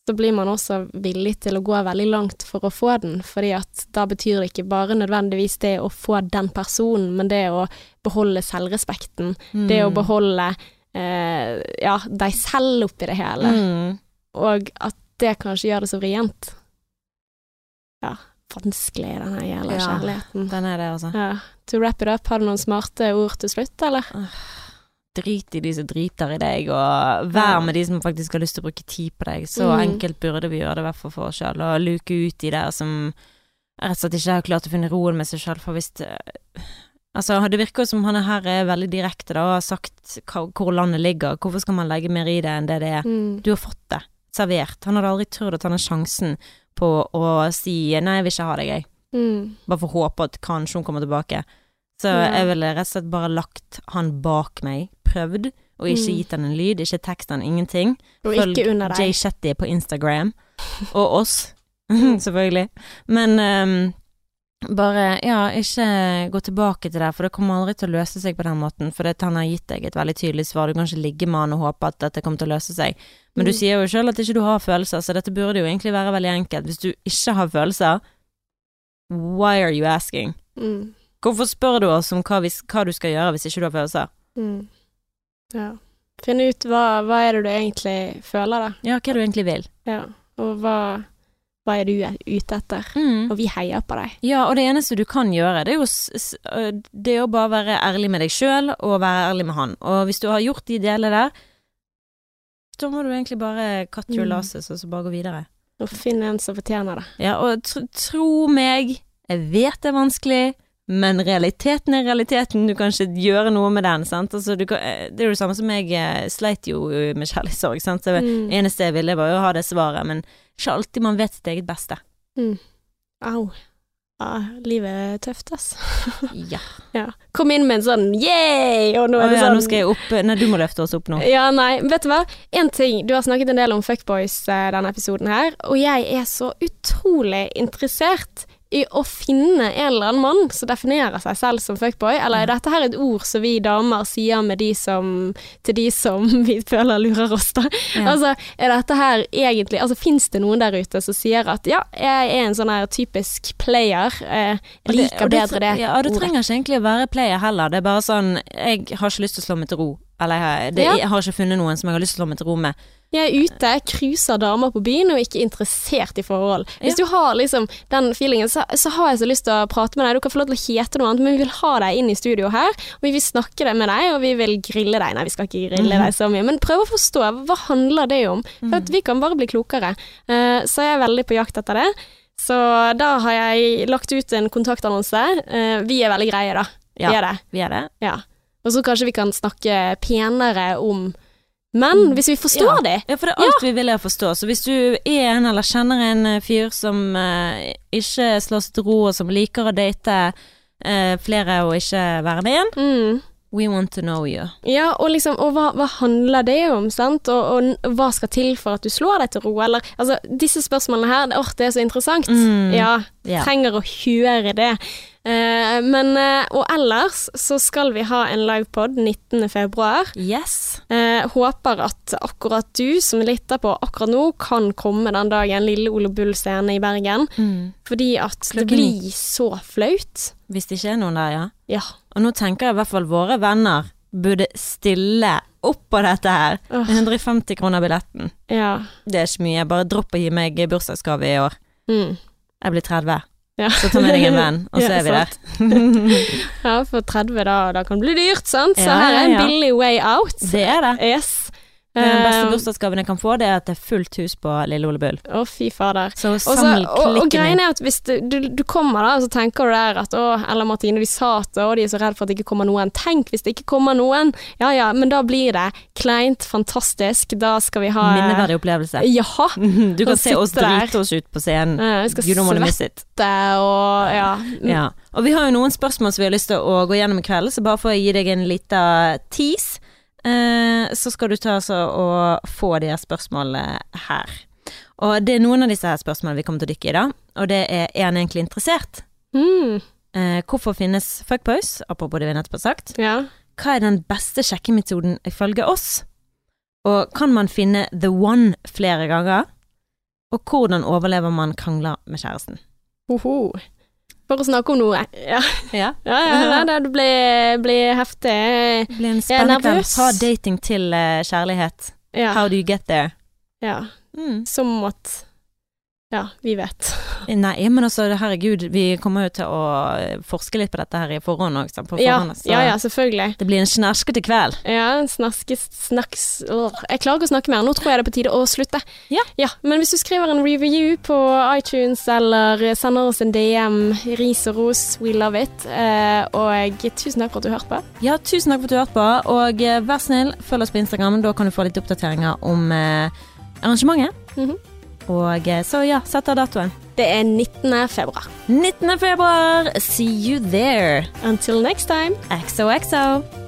så blir man også villig til å gå veldig langt for å få den, fordi at da betyr det ikke bare nødvendigvis det å få den personen, men det å beholde selvrespekten, det å Mm. beholde eh, ja, deg selv oppi det hele, mm. og at det kanskje gjør det så vrient. Ja, vanskelig den her jævla Ja. kjærligheten. Den er det, altså. Ja. To wrap it up, har du noen smarte ord til slutt, eller? Drit i de som driter i deg, og vær med de som faktisk har lyst til å bruke tid på deg. Så Mm. enkelt burde vi gjøre det, i hvert fall for oss sjøl, og luke ut de der som rett og slett ikke har klart å finne roen med seg sjøl, for hvis det Altså, det virker som han her er veldig direkte, da, og har sagt hvor landet ligger. Hvorfor skal man legge mer i det enn det det er? Mm. Du har fått det. servert. Han hadde aldri turt å ta den sjansen på å si 'nei, jeg vil ikke ha deg', jeg. Mm. Bare for å håpe at kanskje hun kommer tilbake. Så jeg ville rett og slett bare lagt han bak meg, prøvd, og ikke Mm. gitt han en lyd, ikke tekst han ingenting. Og under Jay. Shetty på Instagram, og oss, selvfølgelig. Men um, bare, ja, ikke gå tilbake til det, for det kommer aldri til å løse seg på den måten, for det, han har gitt deg et veldig tydelig svar, du kan ikke ligge med han og håpe at dette kommer til å løse seg. Men du Mm. sier jo selv at ikke du har følelser, så dette burde jo egentlig være veldig enkelt. Hvis du ikke har følelser, why are you asking? Mm. Hvorfor spør du oss om hva, vi, hva du skal gjøre hvis ikke du har følelser? Mm. Ja. Finne ut hva, hva er det du egentlig føler, da. Ja, hva du egentlig vil. Ja. Og hva, hva er du ute etter? Mm. Og vi heier på deg. Ja, og det eneste du kan gjøre, det er jo det er å bare være ærlig med deg sjøl, og være ærlig med han. Og hvis du har gjort de delene der, da må du egentlig bare cut your Mm. og så bare gå videre. Og finne en som fortjener det. Ja, og tr tro meg, jeg vet det er vanskelig, men realiteten er realiteten, du kan ikke gjøre noe med den, sant. Altså, du kan, eh, det er jo det samme som jeg eh, sleit jo med kjærlighetssorg, sant. Så Mm. eneste jeg ville, var jo å ha det svaret, men ikke alltid man vet sitt eget beste. Au. Ja, livet er tøft, ass. Ja. Ja. Kom inn med en sånn yeah! Og nå er det sånn nå skal jeg opp Nei, du må løfte oss opp nå. Ja, nei, vet du hva? En ting, du har snakket en del om fuckboys eh, denne episoden her, og jeg er så utrolig interessert i å finne en eller annen mann som definerer seg selv som fuckboy, eller er dette her et ord som vi damer sier med de som, til de som vi føler lurer oss, da? Ja. Altså, er dette her egentlig Altså, fins det noen der ute som sier at ja, jeg er en sånn her typisk player, eh, Og jeg liker og bedre det Ja, og det ordet. trenger ikke egentlig å være player heller. Det er bare sånn Jeg har ikke lyst til å slå meg til ro. Eller jeg, det, Ja. jeg har ikke funnet noen som jeg har lyst til å slå meg til ro med. Jeg er ute, cruiser damer på byen og er ikke interessert i forhold. Hvis Ja. du har liksom den feelingen, så, så har jeg så lyst til å prate med deg. Du kan få lov til å hete noe annet, men vi vil ha deg inn i studio her. Og vi vil snakke med deg, og vi vil grille deg. Nei, vi skal ikke grille mm. deg så mye, men prøv å forstå. Hva handler det om? For at vi kan bare bli klokere. Uh, så jeg er veldig på jakt etter det. Så da har jeg lagt ut en kontaktannonse. Uh, vi er veldig greie, da. Vi er det. Vi er det. Ja. Og så kanskje vi kan snakke penere om menn, hvis vi forstår det. Ja, for det er alt vi vil er å forstå. Så hvis du er en eller kjenner en eh, fyr som eh, ikke slår seg til ro, og som liker å date eh, flere og ikke være med igjen, Mm. we want to know you. Ja, og liksom, og hva, hva handler det om, sant? Og, og hva skal til for at du slår deg til ro, eller Altså, disse spørsmålene her, åh, det er så interessant. Mm. Ja, Ja. trenger å høre det. Eh, men eh, Og ellers så skal vi ha en livepod 19. februar. Yes. Eh, håper at akkurat du som lytter på akkurat nå, kan komme den dagen. Lille Ole Bull scene i Bergen. Fordi at Klokken det blir så flaut. Hvis det ikke er noen der, ja. Ja. Og nå tenker jeg i hvert fall våre venner burde stille opp på dette her. Åh. 150 kroner billetten. Ja. Det er ikke mye. Bare dropp å gi meg bursdagsgave i år. Mm. Jeg blir 30. ja. Så ta med deg en venn, og så Ja, er vi sant. der. Ja, for 30 da, da kan det bli dyrt, sant? Så her er en billig way out. Det er det. Yes. Den beste Eh, bursdagsgaven jeg kan få, det er at det er fullt hus på Lille Ole Bull. Å, fy fader. Så samle klikken. og, og greien er at hvis du, du, du kommer da, og så tenker du der at å, Ella Martine, de sa at å, de er så redd for at det ikke kommer noen. Tenk hvis det ikke kommer noen. Ja ja, men da blir det kleint, fantastisk. Da skal vi ha Minneverdig opplevelse. Jaha. Du kan se oss drite oss ut på scenen. Ja, Vi skal svette og ja. Ja. Og vi har jo noen spørsmål som vi har lyst til å gå gjennom i kveld, så bare for å gi deg en liten tease, eh, så skal du ta altså og få de her spørsmålene her. Og det er noen av disse her spørsmålene vi kommer til å dykke i da, og det er er han egentlig interessert? Mm, Eh, hvorfor finnes fuckboys? Apropos det vi nettopp har sagt. ja. Hva er den beste sjekkemetoden ifølge oss? Og kan man finne the one flere ganger? Og hvordan overlever man krangler med kjæresten? Hoho. For å snakke om noe. Ja, Ja. ja, ja det, det blir, blir heftig. Det blir en spennende kveld Ta fra dating til eh, kjærlighet. Ja. How do you get there? ja. Mm. Som at Ja, vi vet. Nei, men altså, herregud, vi kommer jo til å eh, forske litt på dette her i forhånd òg, på Ja, forhånd. Så ja, ja, selvfølgelig. det blir en snerskete kveld. Ja, snaske, snaks Åh, Jeg klarer ikke å snakke mer. Nå tror jeg det er på tide å slutte. Ja. Men hvis du skriver en review på iTunes eller sender oss en DM, ris og ros, we love it. Eh, og tusen takk for at du hørte på. Ja, tusen takk for at du hørte på, og eh, vær snill, følg oss på Instagram. Da kan du få litt oppdateringer om arrangementet. arrangementet. Mhm. Og eh, så ja, setter datoen. Det er 19. februar. 19. februar. See you there. Until next time. XOXO.